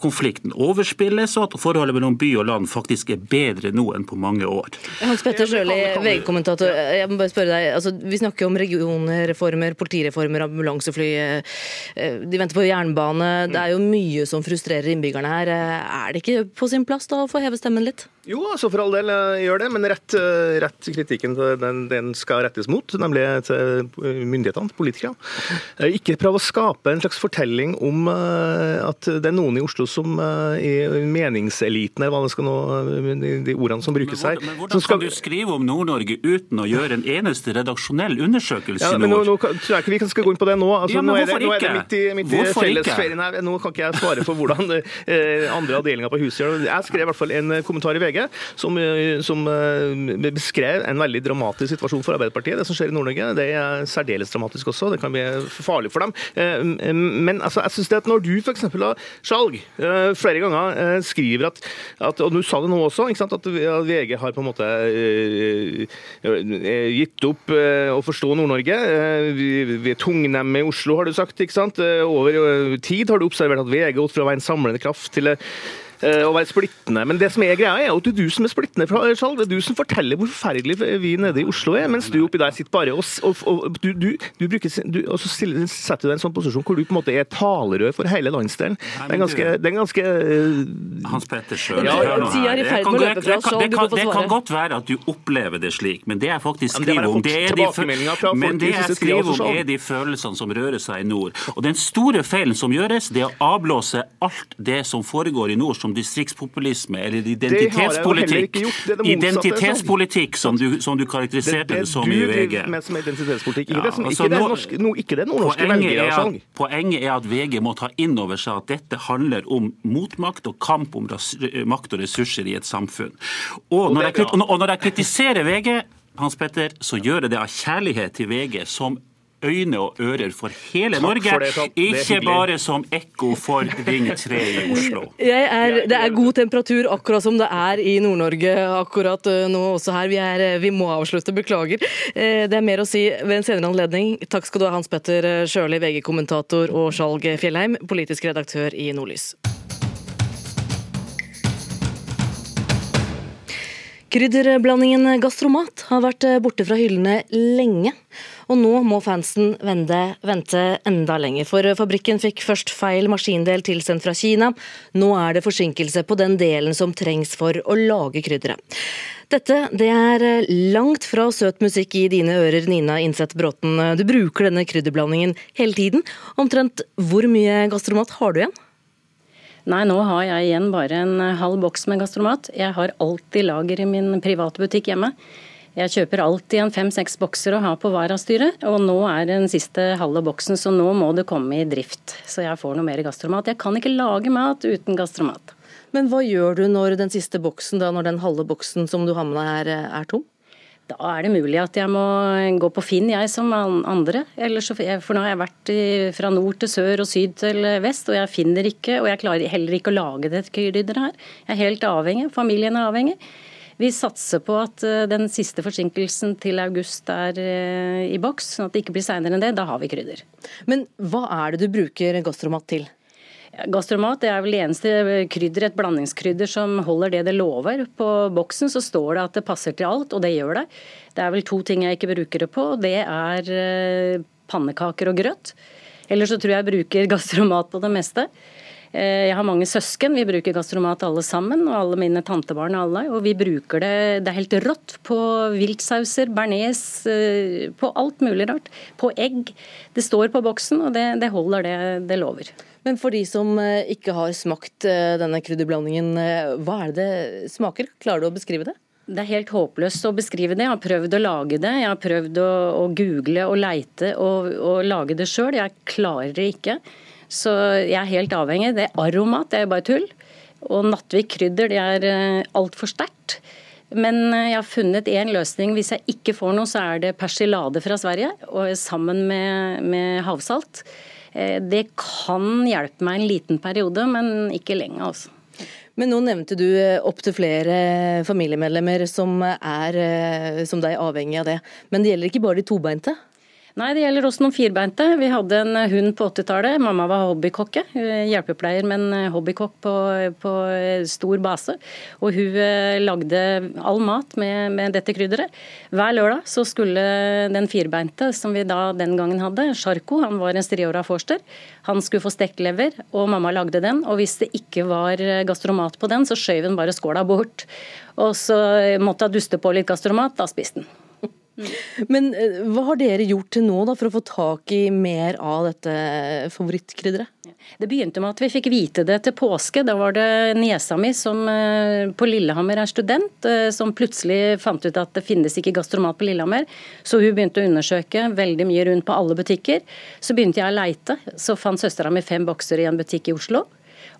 konflikten overspilles, og at forholdet mellom by og land faktisk er bedre nå enn på mange år. Hans Petter Sjøli, VG-kommentator. jeg må bare spørre deg, altså, Vi snakker om regionreformer, politireformer, ambulansefly. Eh, de venter på jernbane. Det er jo mye som frustrerer innbyggerne her. Er det ikke på sin plass da å få heve stemmen litt? Jo, altså for all del eh, gjør det, men rett, eh, rett kritikken den, den, skal rettes mot, nemlig til myndighetene, politikere. Ikke prøve å skape en slags fortelling om at det er noen i Oslo som uh, i meningseliten, eller hva det skal nå, de, de ordene som brukes her. Men, hvordan skal... kan du skrive om Nord-Norge uten å gjøre en eneste redaksjonell undersøkelse ja, nord? Nå, nå, tror jeg ikke vi skal gå inn på det nå. Altså, ja, nå, er det, nå, er det, midt i, midt i fellesferien her. Nå kan ikke jeg svare for hvordan uh, andre avdelinger på huset gjør det. Jeg skrev i hvert fall en kommentar i VG som, eh, som uh, beskrev en veldig dramatisk situasjon for Arbeiderpartiet. Det som skjer i Nord-Norge, det er særdeles dramatisk også. Det kan bli farlig for dem. Eh, men altså, jeg synes det at når du f.eks. har Eh, flere ganger eh, skriver at, at, og du sa det nå også, at VG har på en måte eh, gitt opp å forstå Nord-Norge. Vi er tungnemme i Oslo, har du sagt. ikke sant? Over tid har du observert at VG har gått fra å være en samlende kraft til Eh, å være splittende. Men det som er greia er at det er du som er splittende, Skjalg. Det er du som forteller hvor forferdelig vi nede i Oslo er, mens du oppi der sitter bare og, og, og du, du, du, bruker, du, og så stiller, setter du deg i en sånn posisjon hvor du på en måte er talerør for hele landsdelen. Det er ganske, det er ganske uh, Hans Petter Sjøl, ja, hør nå her. Det kan, det, kan, det, kan, det kan godt være at du opplever det slik, men det jeg faktisk skriver om, det er de, men det jeg skriver om er de følelsene som rører seg i nord. Og Den store feilen som gjøres, det er å avblåse alt det som foregår i nord som distriktspopulisme eller identitetspolitikk, det det identitetspolitikk som du, som du karakteriserte det, som i VG. Som identitetspolitikk. Ja, det, altså, ikke, det, norske, no, ikke det nordnorske. Poenget er at VG må ta inn over seg at dette handler om motmakt og kamp om makt og ressurser i et samfunn. Og når, jeg, og når jeg kritiserer VG, Hans Petter, så gjør jeg det av kjærlighet til VG, som øyne og ører for hele Norge, for det, ikke bare som ekko for Ring 3 i Oslo. Er, det er god temperatur akkurat som det er i Nord-Norge akkurat eh, nå også her. Vi, er, eh, vi, må avslutte, beklager. Eh, det er mer å si ved en senere anledning. Takk skal du ha, Hans Petter Sjøli, VG-kommentator, og Skjalg Fjellheim, politisk redaktør i Nordlys. Krydderblandingen gastromat har vært borte fra hyllene lenge. Og nå må fansen vende, vente enda lenger, for fabrikken fikk først feil maskindel tilsendt fra Kina. Nå er det forsinkelse på den delen som trengs for å lage krydderet. Dette det er langt fra søt musikk i dine ører, Nina Innseth Bråten. Du bruker denne krydderblandingen hele tiden. Omtrent hvor mye gastromat har du igjen? Nei, nå har jeg igjen bare en halv boks med gastromat. Jeg har alltid lager i min private butikk hjemme. Jeg kjøper alltid en fem-seks bokser å ha på varastyret, og nå er den siste halve boksen, så nå må det komme i drift. Så jeg får noe mer gastromat. Jeg kan ikke lage mat uten gastromat. Men hva gjør du når den siste boksen, da, når den halve boksen som du har med deg er, er tom? Da er det mulig at jeg må gå på Finn, jeg som andre. For nå har jeg vært fra nord til sør og syd til vest, og jeg finner ikke Og jeg klarer heller ikke å lage det krydderet her. Jeg er helt avhengig. Familien er avhengig. Vi satser på at den siste forsinkelsen til august er i boks, sånn at det ikke blir seinere enn det. Da har vi krydder. Men hva er det du bruker gastromat til? Gastromat det er vel det eneste krydder, et blandingskrydder som holder det det lover. På boksen så står det at det passer til alt, og det gjør det. Det er vel to ting jeg ikke bruker det på. Det er eh, pannekaker og grøt. Eller så tror jeg jeg bruker gastromat på det meste. Eh, jeg har mange søsken, vi bruker gastromat alle sammen, og alle mine tantebarn og alle. Og vi bruker det, det er helt rått, på viltsauser, bearnés, eh, på alt mulig rart. På egg. Det står på boksen, og det, det holder det det lover. Men for de som eh, ikke har smakt eh, denne krydderblandingen, eh, hva er det det smaker? Klarer du å beskrive det? Det er helt håpløst å beskrive det. Jeg har prøvd å lage det. Jeg har prøvd å, å google og leite og, og lage det sjøl. Jeg klarer det ikke. Så jeg er helt avhengig. Det er aromat, det er bare tull. Og Nattvik krydder, det er altfor sterkt. Men jeg har funnet én løsning. Hvis jeg ikke får noe, så er det persilade fra Sverige sammen med, med havsalt. Eh, det kan hjelpe meg en liten periode, men ikke lenge. altså. Men nå nevnte du eh, opptil flere familiemedlemmer som er eh, som deg avhengig av det. Men det gjelder ikke bare de tobeinte? Nei, det gjelder også noen firbeinte. Vi hadde en hund på 80-tallet. Mamma var hobbykokke. Hjelpepleier, men hobbykokk på, på, stor base. Og hun eh, lagde all mat med, med dette krydderet. Hver lørdag så skulle den firbeinte som vi da den gangen hadde, Sjarko, han var en striåra forster, han skulle få stekt lever, og mamma lagde den. Og hvis det ikke var gastromat på den, så skjøv hun bare skåla bort. Og så måtte hun duste på litt gastromat, da spiste den. Men eh, hva har dere gjort til nå da, for å få tak i mer av dette favorittkrydderet? Det begynte med at vi fikk vite det til påske. Da var det niesa mi som eh, på Lillehammer er student, eh, som plutselig fant ut at det finnes ikke gastromat på Lillehammer. Så hun begynte å undersøke veldig mye rundt på alle butikker. Så begynte jeg å leite. Så fant søstera mi fem bokser i en butikk i Oslo.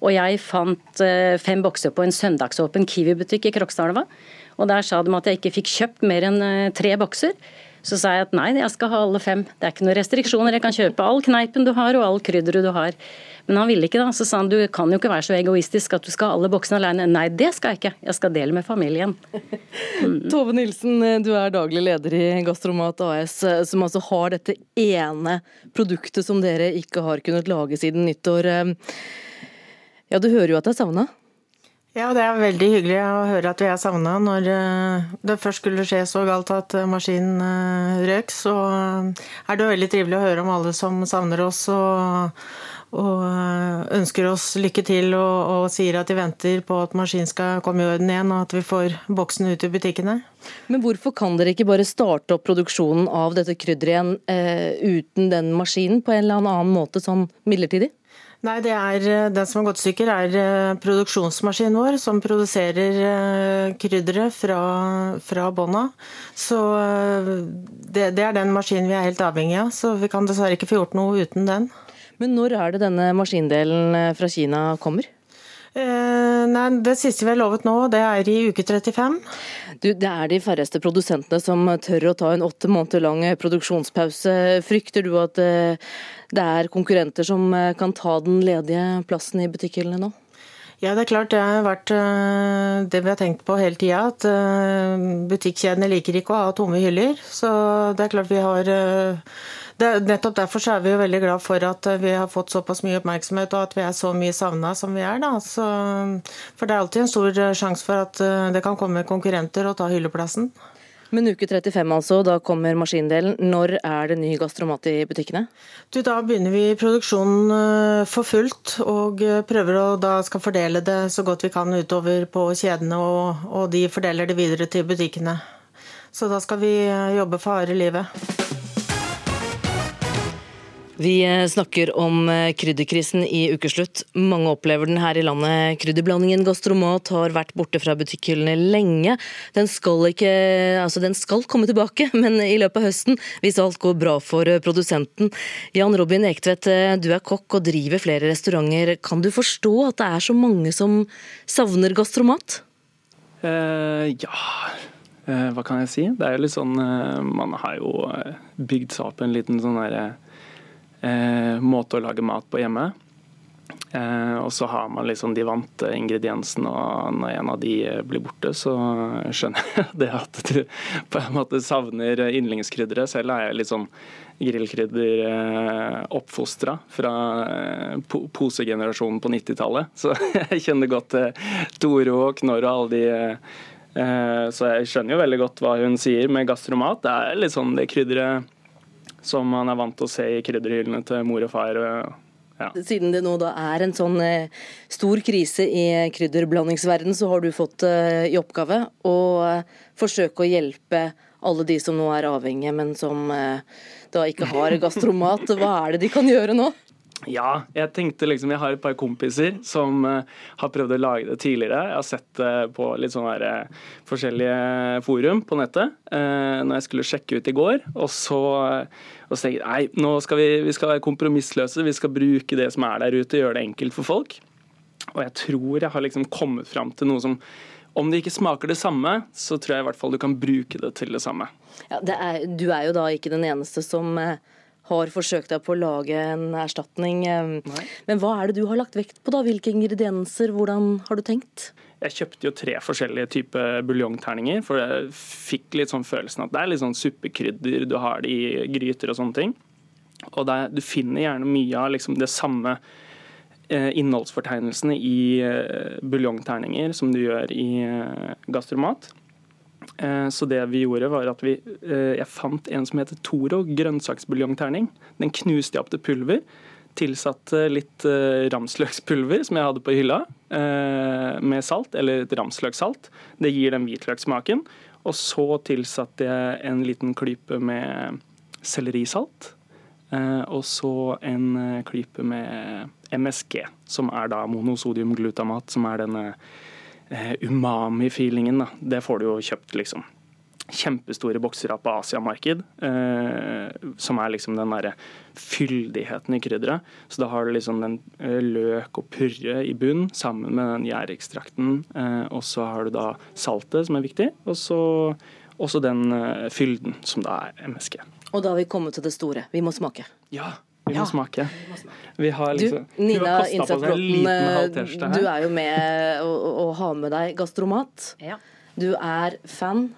Og jeg fant fem bokser på en søndagsåpen Kiwi-butikk i Krokstadelva. Og der sa de at jeg ikke fikk kjøpt mer enn eh, tre bokser. Så sa jeg at nei, jeg skal ha alle fem. Det er ikke noen restriksjoner. Jeg kan kjøpe all kneipen du har og all krydderet du har. Men han ville ikke da. Så sa han du kan jo ikke være så egoistisk at du skal ha alle boksene alene. Nei, det skal jeg ikke. Jeg skal dele med familien. Mm. Tove Nilsen, du er daglig leder i Gastromat AS, som altså har dette ene produktet som dere ikke har kunnet lage siden nyttår. Ja, du hører jo at det er savna? Ja, det er veldig hyggelig å høre at vi er savna. Når eh, det først skulle skje så galt at eh, maskinen eh, røk, så er det veldig trivelig å høre om alle som savner oss og, og ønsker oss lykke til og, og, sier at de venter på at maskinen skal komme i orden igjen og at vi får boksen ut i butikkene. Men hvorfor kan dere ikke bare starte opp produksjonen av dette krydderet igjen eh, uten den maskinen på en eller annen måte, sånn midlertidig? Nei, det er, eh, Den som har gått stykker, er eh, produksjonsmaskinen vår, som produserer eh, krydderet fra, fra bånda. Så det, det, er den maskinen vi er helt avhengig av. Så vi kan dessverre ikke få gjort noe uten den. Men når er det denne maskindelen fra Kina kommer? Eh, nei, Det siste vi har lovet nå, det er i uke 35. Du, det er de færreste produsentene som tør å ta en åtte måneder lang produksjonspause. Frykter du at det er konkurrenter som eh, kan ta den ledige plassen i butikkhyllene nå? Ja, det er klart det har vært eh, det vi har tenkt på hele tida. At eh, butikkjedene liker ikke å ha tomme hyller. Så det er klart vi har det, Nettopp derfor så er vi jo veldig glad for at vi har fått såpass mye oppmerksomhet og at vi er så mye savna som vi er. Da. Så, for det er alltid en stor sjanse for at det kan komme konkurrenter og ta hylleplassen. Men uke 35 altså, da kommer maskindelen. Når er det ny gastromat i butikkene? Du, da begynner vi produksjonen eh, for fullt og eh, prøver å da skal fordele det så godt vi kan utover på kjedene, og, og de fordeler det videre til butikkene. Så da skal vi eh, jobbe for harde livet. Vi eh, snakker om eh, krydderkrisen i ukeslutt. Mange opplever den her i landet. Krydderblandingen gastromat har vært borte fra butikkhyllene lenge. Den skal, ikke, altså den skal komme tilbake, men i løpet av høsten, hvis alt går bra for eh, produsenten. Jan Robin Ektvedt, du er kokk og driver flere restauranter. Kan du forstå at det er så mange som savner gastromat? Uh, ja, hva kan jeg si? Det er jo litt sånn Man har jo bygd seg opp en liten sånn derre eh, måte å lage mat på hjemme. Eh, og så har man liksom de vante ingrediensene, og når en av de blir borte, så skjønner jeg det at du på en måte savner yndlingskrydderet. Selv er jeg litt sånn grillkrydder eh, fra eh, po posegenerasjonen på 90-tallet. Så jeg kjenner godt til Toro og Knorr og alle de eh, Så jeg skjønner jo veldig godt hva hun sier med gastromat. Det er litt sånn det krydderet som man er vant til å se i krydderhyllene til mor og far. Ja. Siden det nå da er en sånn eh, stor krise i krydderblandingsverden, så har du fått eh, i oppgave å eh, forsøke å hjelpe alle de som nå er avhengige, men som da ikke har gastromat. Hva er det de kan gjøre nå? Ja, jeg tenkte liksom Jeg har et par kompiser som uh, har prøvd å lage det tidligere. Jeg har sett det uh, på litt sånne her, uh, forskjellige forum på nettet uh, når jeg skulle sjekke ut i går. Og så, og så tenkte jeg nei, nå skal vi, vi skal være kompromissløse. Vi skal bruke det som er der ute, gjøre det enkelt for folk. Og jeg tror jeg har liksom kommet fram til noe som om det ikke smaker det samme, så tror jeg i hvert fall du kan bruke det til det samme. Ja, det er, du er jo da ikke den eneste som har forsøkt deg på å lage en erstatning. Nei. Men hva er det du har lagt vekt på, da? Hvilke ingredienser, hvordan har du tenkt? Jeg kjøpte jo tre forskjellige typer buljongterninger, for jeg fikk litt sånn følelsen at det er litt sånn suppekrydder, du har det i gryter og sånne ting. Og der, du finner gjerne mye av liksom det samme eh, innholdsfortegnelsene i eh, buljongterninger som du gjør i eh, gastromat. Eh, så det vi gjorde var at vi, eh, Jeg fant en som heter Toro grønnsaksbuljongterning. Den knuste jeg opp til pulver. Tilsatte litt eh, ramsløkspulver som jeg hadde på hylla, med salt, eller et ramsløksalt. Det gir den hvitløkssmaken. Og så tilsatte jeg en liten klype med sellerisalt. Og så en klype med MSG, som er da monosodiumglutamat, som er denne umami-feelingen. Det får du jo kjøpt, liksom. Kjempestore bokser av på Asiamarked, eh, som er liksom den derre fyldigheten i krydderet. Så da har du liksom den eh, løk og purre i bunn sammen med den gjærekstrakten. Eh, og så har du da saltet, som er viktig, og så også den eh, fylden, som da er MSG. Og da har vi kommet til det store. Vi må smake. Ja, vi må ja. smake. Vi har liksom, du, Nina Innsatbråten, eh, du er jo med å ha med deg gastromat. Ja. Du er fan,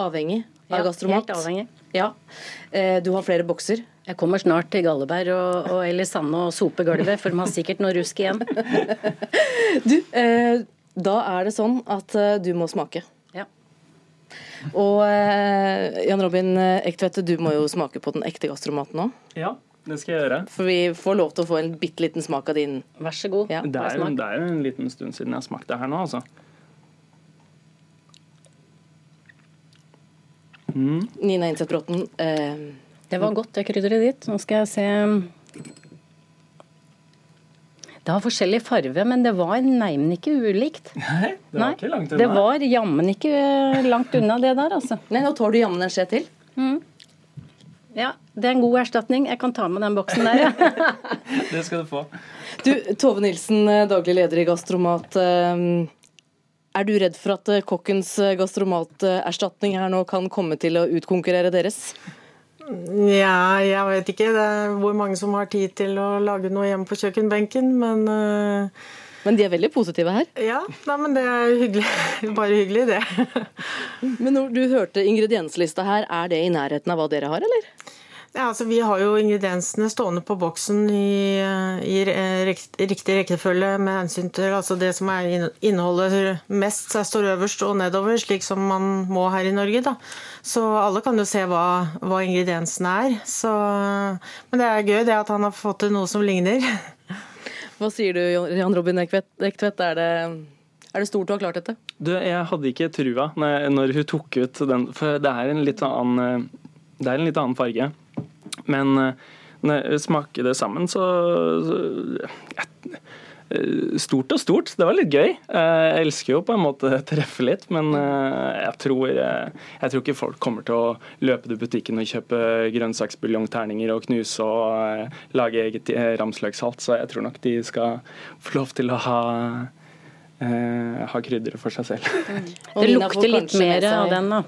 avhengig av ja, gastromat. Helt avhengig. Ja. Eh, du har flere bokser. Jeg kommer snart til Galleberg og, og Elisande og sope gulvet, for de har sikkert noe rusk igjen. du, eh, da er det sånn at du må smake. Ja. Og Jan Robin Ektvedt, du må jo smake på den ekte gastromaten òg. Ja. Det skal jeg gjøre. For vi får lov til å få en bitte liten smak av din. Vær så god. Ja. Det, er, det er en liten stund siden jeg har smakt det her nå, altså. Mm. Nina Innseth Bråten. Eh, det var godt, det krydderet ditt. Nå skal jeg se Det har forskjellig farve, men det var neimen ikke ulikt. Nei, det var Nei, ikke langt unna. Det var jammen ikke langt unna det der, altså. Nei, nå tar du jammen en skje til. Mm. Ja, det er en god erstatning. Jeg kan ta med den boksen der, ja. det skal du få. Du, Tove Nilsen, eh, daglig leder i Gastromat. Eh, er du redd for at eh, kokkens gastromaterstatning her nå kan komme til å utkonkurrere deres? Ja, jeg vet ikke det er hvor mange som har tid til å lage noe hjemme på kjøkkenbenken, men men de er veldig positive her? Ja, nei, men det er hyggelig. Bare hyggelig, det. men når du hørte ingredienslista her, er det i nærheten av hva dere har, eller? Ja, altså Vi har jo ingrediensene stående på boksen i, i riktig rekkefølge med hensyn til altså det som er inneholder mest, står øverst og nedover, slik som man må her i Norge. da. Så alle kan jo se hva, hva ingrediensene er. Så, men det er gøy det at han har fått til noe som ligner. Hva sier du, Jan Robin Ektvedt? Er det, er det stort du har klart dette? Du, jeg hadde ikke trua når, når, hun tok ut den, for det er en litt annen, det er en litt annen farge. Men eh, når jeg smaker det sammen, så, så jeg, Eh, stort og stort. Det var litt gøy. Eh, jeg elsker jo på en måte å treffe litt, men eh, jeg tror, jeg tror ikke folk kommer til å løpe til butikken og kjøpe grønnsaksbuljongterninger og knuse og lage eget ramsløksalt, så jeg tror nok de skal få lov til å ha ha krydderet for seg selv. Mm. Det lukter litt mer av den, da.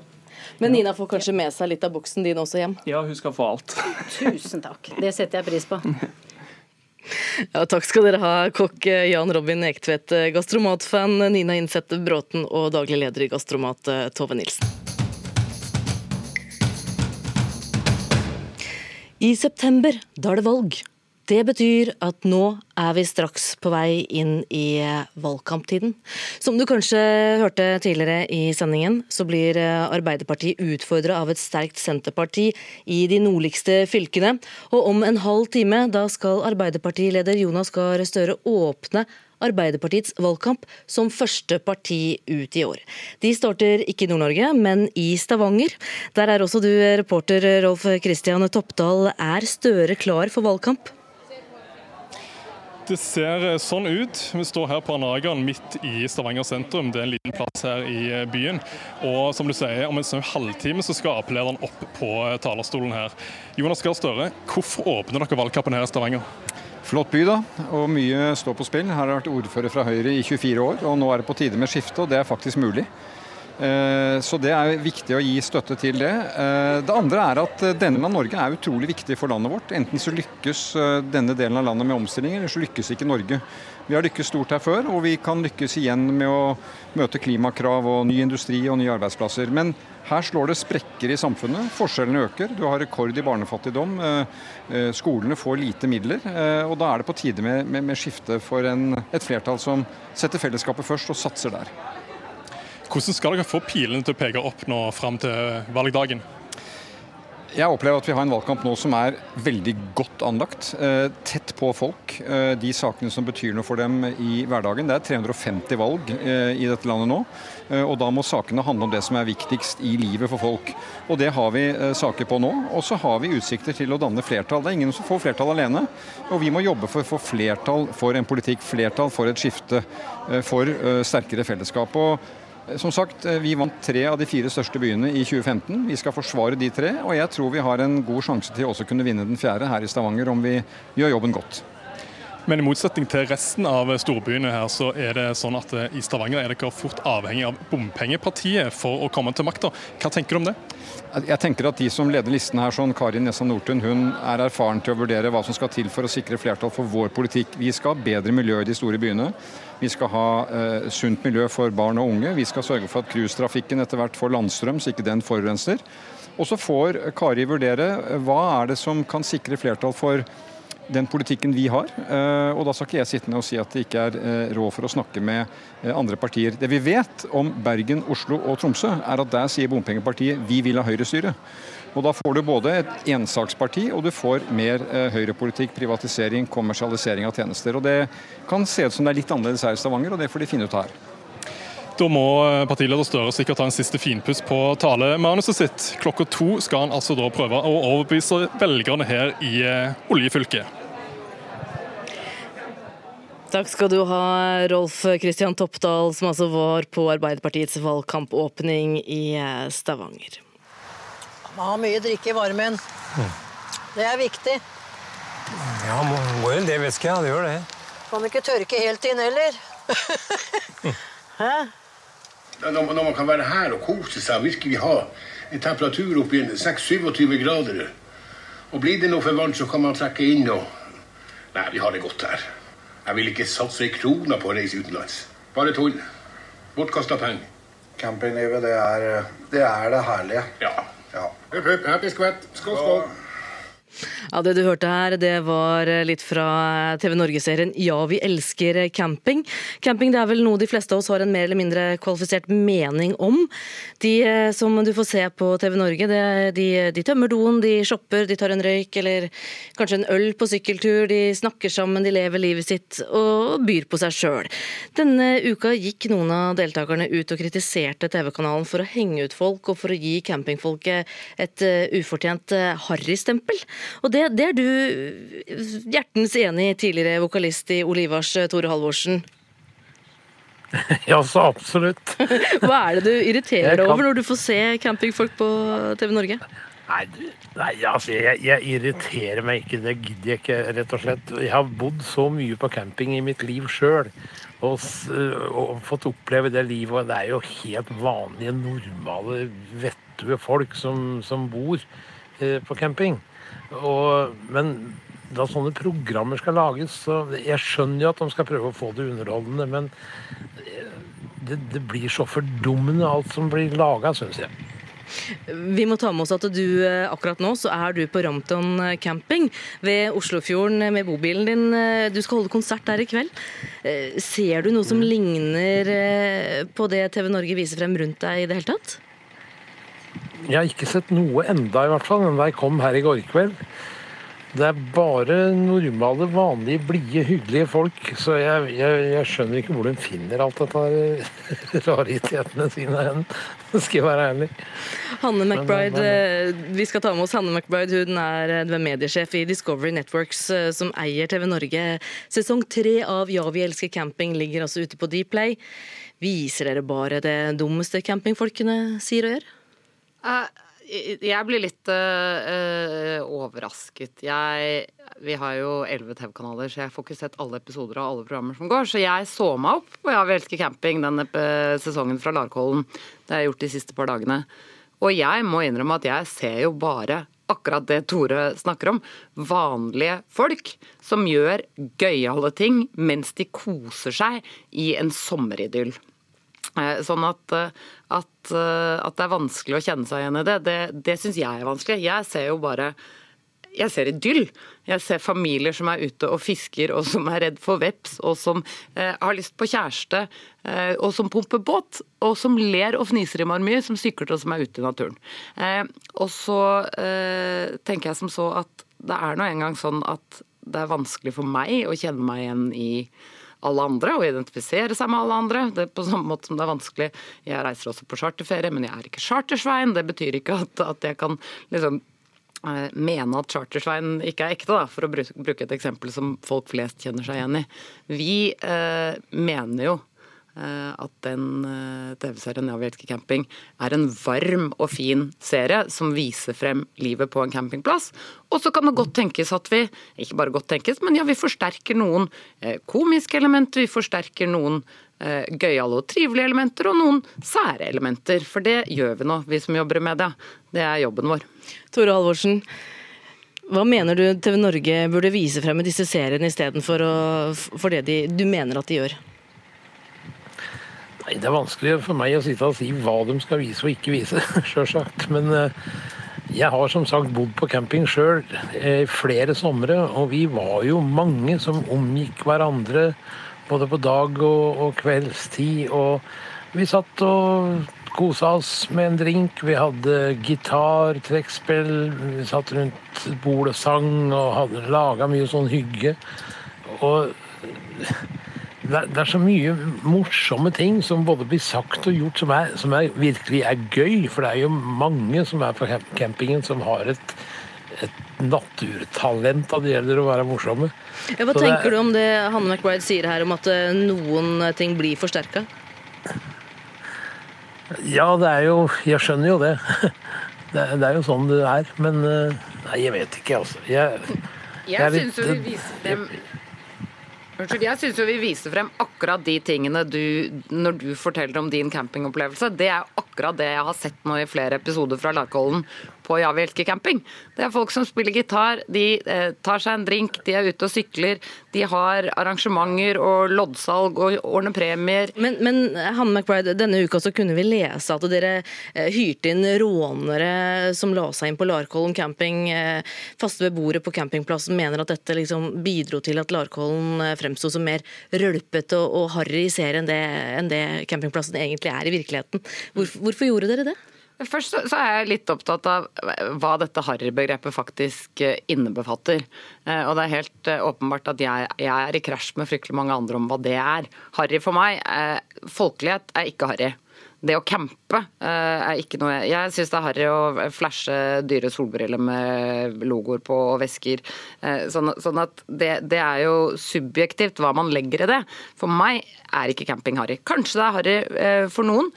Men Nina får kanskje med seg litt av boksen din også hjem? Ja, hun skal få alt. Tusen takk. Det setter jeg pris på. Ja, takk skal dere ha, kokk Jan Robin Ektvedt, gastromatfan Nina Innsette Bråten og daglig leder i Gastromat Tove Nilsen. I september, da er det valg. Det betyr at nå er vi straks på vei inn i valgkamptiden. Som du kanskje hørte tidligere i sendingen, så blir Arbeiderpartiet utfordra av et sterkt Senterparti i de nordligste fylkene. Og om en halv time, da skal Arbeiderpartileder Jonas Gahr Støre åpne Arbeiderpartiets valgkamp som første parti ut i år. De starter ikke i Nord-Norge, men i Stavanger. Der er også du reporter Rolf Christian Toppdal. Er Støre klar for valgkamp? Det ser sånn ut. Vi står her på Anagaen midt i Stavanger sentrum. Det er en liten plass her i byen. Og som du sier, om en snau halvtime så skal Ap-lederen opp på talerstolen her. Jonas Gahr Støre, hvorfor åpner dere valgkampen her i Stavanger? Flott by, da. Og mye står på spill. Her har vært ordfører fra Høyre i 24 år, og nå er det på tide med skifte, og det er faktisk mulig. Så det er viktig å gi støtte til det. Det andre er at denne av Norge er utrolig viktig for landet vårt. Enten så lykkes denne delen av landet med omstillinger, eller så lykkes ikke Norge. Vi har lykkes stort her før, og vi kan lykkes igjen med å møte klimakrav og ny industri og nye arbeidsplasser. Men her slår det sprekker i samfunnet. Forskjellene øker. Du har rekord i barnefattigdom. Skolene får lite midler. Og da er det på tide med, med, med skifte for en, et flertall som setter fellesskapet først og satser der. Hvordan skal dere få pilene til å peke opp nå fram til valgdagen? Jeg opplever at vi har en valgkamp nå som er veldig godt anlagt. Eh, tett på folk. Eh, de sakene som betyr noe for dem i hverdagen. Det er 350 valg eh, i dette landet nå. Og da må sakene handle om det som er viktigst i livet for folk. Og det har vi saker på nå. Og så har vi utsikter til å danne flertall. Det er ingen som får flertall alene. Og vi må jobbe for å få flertall for en politikk. Flertall for et skifte. For sterkere fellesskap. Og som sagt, Vi vant tre av de fire største byene i 2015. Vi skal forsvare de tre. Og jeg tror vi har en god sjanse til å kunne vinne den fjerde her i Stavanger, om vi gjør jobben godt. Men i motsetning til resten av storbyene her, så er det sånn at i Stavanger er dere fort avhengig av bompengepartiet for å komme til makta. Hva tenker du om det? Jeg tenker at De som leder listen her, sånn Karin Nessa Nordtun, hun er erfaren til å vurdere hva som skal til for å sikre flertall for vår politikk. Vi skal ha bedre miljø i de store byene. Vi skal ha eh, sunt miljø for barn og unge. Vi skal sørge for at cruisetrafikken etter hvert får landstrøm, så ikke den forurenser. Og så får Kari vurdere hva er det som kan sikre flertall for den politikken vi har. Og da skal ikke jeg sitte ned og si at det ikke er råd for å snakke med andre partier. Det vi vet om Bergen, Oslo og Tromsø, er at der sier bompengepartiet vi vil ha høyrestyre. Og Da får du både et ensaksparti og du får mer eh, høyrepolitikk, privatisering, kommersialisering av tjenester. Og Det kan se ut som det er litt annerledes her i Stavanger, og det får de finne ut her. Da må partileder Støre sikkert ta en siste finpuss på talemanuset sitt. Klokka to skal han altså da prøve å overbevise velgerne her i oljefylket. Takk skal du ha, Rolf Kristian Toppdal, som altså var på Arbeiderpartiets valgkampåpning i Stavanger. Man har mye drikke i varmen. Mm. Det er viktig. Ja, må jo en del væske. Ja, det gjør det. Kan ikke tørke helt inn heller. Hæ? Når, når, man kan være her og kose seg og virkelig ha en temperatur oppi 6-27 grader Og blir det noe for varmt, så kan man trekke inn og Nei, vi har det godt her. Jeg vil ikke satse ei krone på å reise utenlands. Bare tull. Bortkasta penger. Campinglivet, det er, det er det herlige. Ja. ja. Høp, høp, happy skvett. Skål, skål. Ja, Det du hørte her, det var litt fra TV Norge-serien Ja, vi elsker camping. Camping det er vel noe de fleste av oss har en mer eller mindre kvalifisert mening om. De som du får se på TV Norge, det, de, de, tømmer doen, de shopper, de tar en røyk eller kanskje en øl på sykkeltur. De snakker sammen, de lever livet sitt og byr på seg sjøl. Denne uka gikk noen av deltakerne ut og kritiserte TV-kanalen for å henge ut folk og for å gi campingfolket et ufortjent harrystempel. Og det, det, er du hjertens enig tidligere vokalist i Olivars, Tore Halvorsen? Ja, så absolutt. Hva er det du irriterer deg over når du får se campingfolk på TV Norge? Nei, nei altså, jeg, jeg, irriterer meg ikke. Det gidder jeg ikke, rett og slett. Jeg har bodd så mye på camping i mitt liv sjøl. Og, og, fått oppleve det livet. Og det er jo helt vanlige, normale, vettue folk som, som bor eh, på camping. Og, men da sånne programmer skal lages, så Jeg skjønner jo at de skal prøve å få det underholdende, men det, det blir så fordummende alt som blir laga, syns jeg. Vi må ta med oss at du eh, akkurat nå så er du på Ramton eh, camping ved Oslofjorden med bobilen din. Eh, du skal holde konsert der i kveld. Ser du noe som ligner på det TV Norge viser frem rundt deg i det hele tatt? Jeg har ikke sett noe enda, i hvert fall, men da jeg kom her i går kveld. Det er bare normale, vanlige, blide, hyggelige folk. Så jeg, jeg, jeg, skjønner ikke hvor de finner alt dette raritetene sine hen. Skal jeg være ærlig. Hanne McBride, eh, vi skal ta med oss Hanne McBride. Hun er eh, mediesjef i Discovery Networks, eh, som eier TV Norge. Sesong tre av Ja, vi elsker camping ligger altså ute på Dplay. Viser dere bare det dummeste campingfolkene sier og gjør? Uh jeg blir litt uh, overrasket. Jeg, vi har jo elleve TV-kanaler, så jeg får ikke sett alle episoder av alle programmer som går. Så jeg så meg opp på Ja, vi elsker camping, den sesongen fra Larkollen. Det har jeg gjort de siste par dagene. Og jeg må innrømme at jeg ser jo bare akkurat det Tore snakker om. Vanlige folk som gjør gøyale ting mens de koser seg i en sommeridyll. Eh, sånn at, eh, at, eh, at, det er vanskelig å kjenne seg igjen i det, det, det syns jeg er vanskelig. Jeg ser jo bare jeg ser idyll. Jeg ser familier som er ute og fisker, og som er redd for veps, og som eh, har lyst på kjæreste, eh, og som pumper båt, og som ler og fniser i marmyr, som sykler og som er ute i naturen. Eh, og så tenker jeg som så at det er nå engang sånn at det er vanskelig for meg å kjenne meg igjen i alle andre og identifisere seg med alle andre. Det er på samme måte som det er vanskelig Jeg reiser også på charterferie, men jeg er ikke Chartersvein. Det betyr ikke at, at jeg kan liksom eh, mene at Chartersveien ikke er ekte, da, for å bruke et eksempel som folk flest kjenner seg igjen i. Vi eh, mener jo at den eh, TV-serien Ja, vi elsker camping er en varm og fin serie som viser frem livet på en campingplass. Og så kan det godt tenkes at vi, ikke bare godt tenkes, men ja, vi forsterker noen eh, komiske elementer, vi forsterker noen gøyale og trivelige elementer, og noen sære elementer. For det gjør vi nå, vi som jobber i media. Det er jobben vår. Tore Halvorsen, hva mener du TV Norge burde vise frem med disse seriene istedenfor for det de, du mener at de gjør? Nei, Det er vanskelig for meg å sitte og si hva de skal vise og ikke vise, sjølsagt. Men eh, jeg har som sagt bodd på camping sjøl i flere somre, og vi var jo mange som omgikk hverandre både på dag og, og kveldstid. Og vi satt og kosa oss med en drink. Vi hadde gitar, trekkspill, vi satt rundt bordet og sang og hadde laga mye sånn hygge. Og det, det, er så mye morsomme ting som både blir sagt og gjort som, er, som er, virkelig er gøy. For det er jo mange som er på campingen som har et, et naturtalent da det gjelder å være morsomme. Ja, hva så tenker det, du om det Hanne McBride sier her om at eh, noen ting blir forsterka? Ja, det er jo Jeg skjønner jo det. Det, det er jo sånn det er. Men eh, nei, jeg vet ikke, altså. Jeg, jeg, jeg syns jo vi viser dem Unnskyld, Jeg syns vi viser frem akkurat de tingene du Når du forteller om din campingopplevelse. Det er akkurat det jeg har sett nå i flere episoder fra Larkollen på Ja, camping. Det er folk som spiller gitar, de eh, tar seg en drink, de er ute og sykler. De har arrangementer og loddsalg og ordner premier. Men, men Hanne McBride, denne uka så kunne vi lese at dere eh, hyrte inn rånere som la seg inn på Larkollen camping. Eh, faste beboere på campingplassen mener at dette liksom bidro til at Larkollen fremsto som mer rølpete og, og harry serien enn det, enn det campingplassen egentlig er i virkeligheten. Hvorfor, hvorfor gjorde dere det? Først så, er jeg litt opptatt av hva dette harrybegrepet faktisk eh, innebefatter. Eh, og det er helt eh, åpenbart at jeg, jeg, er i krasj med fryktelig mange andre om hva det er. Harry for meg, folkelighet er ikke harry. Det å campe er ikke noe Jeg syns det er harry å flashe dyre solbriller med logoer på og vesker. Sånn, sånn at det, det, er jo subjektivt hva man legger i det. For meg er ikke camping harry. Kanskje det er harry for noen.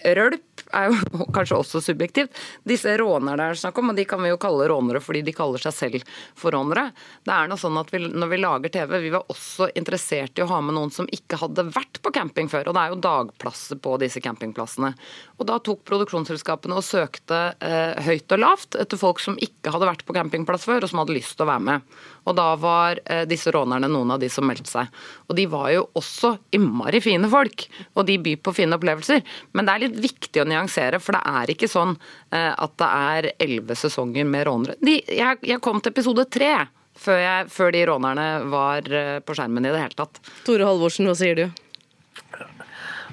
Rølp er jo kanskje også subjektivt. Disse rånerne det er snakk om, og de kan vi jo kalle rånere fordi de kaller seg selv for rånere. Det er noe sånn at vi, Når vi lager TV, vi var også interessert i å ha med noen som ikke hadde vært på camping før. Og det er jo dagplasser på disse campingplassene. Og da tok produksjonsselskapene og søkte eh, høyt og lavt etter folk som ikke hadde vært på campingplass før, og som hadde lyst til å være med. Og da var eh, disse rånerne noen av de som meldte seg. Og de var jo også innmari fine folk, og de byr på fine opplevelser. Men det er litt viktig å nyansere, for det er ikke sånn eh, at det er elleve sesonger med rånere. De, jeg, jeg kom til episode tre. Før, før de rånerne var eh, på skjermen i det hele tatt. Tore Halvorsen, hva sier du?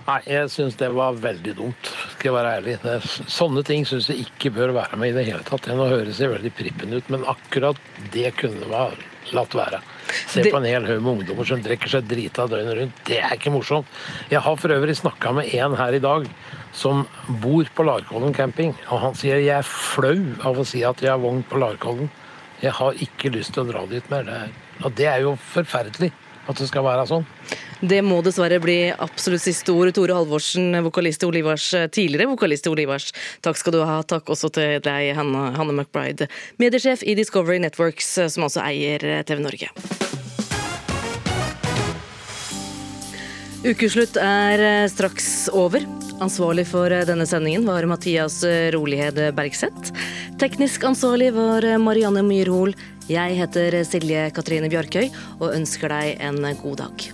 Nei, jeg syns det var veldig dumt, skal jeg være ærlig. Det, sånne ting syns jeg ikke bør være med i det hele tatt. Nå høres det veldig prippen ut, men akkurat det kunne være latt være. Se på en hel haug med ungdommer som drikker seg drita døgnet rundt. Det er ikke morsomt. Jeg har for øvrig snakka med en her i dag som bor på Larkollen camping, og han sier jeg er flau av å si at jeg har vogn på Larkollen. Jeg har ikke lyst til å dra dit mer. Det er, og det er jo forferdelig at det skal være sånn. Det må dessverre bli absolutt siste ord. Tore Halvorsen, vokalist i Olivars, tidligere vokalist i Olivars. Takk skal du ha. Takk også til deg, Hanne, Hanne McBride, mediesjef i Discovery Networks, som også eier TV Norge. Ukeslutt er straks over. Ansvarlig for denne sendingen var Mathias Rolighed Bergseth. Teknisk ansvarlig var Marianne Myrhol. Jeg heter Silje Katrine Bjarkøy og ønsker deg en god dag.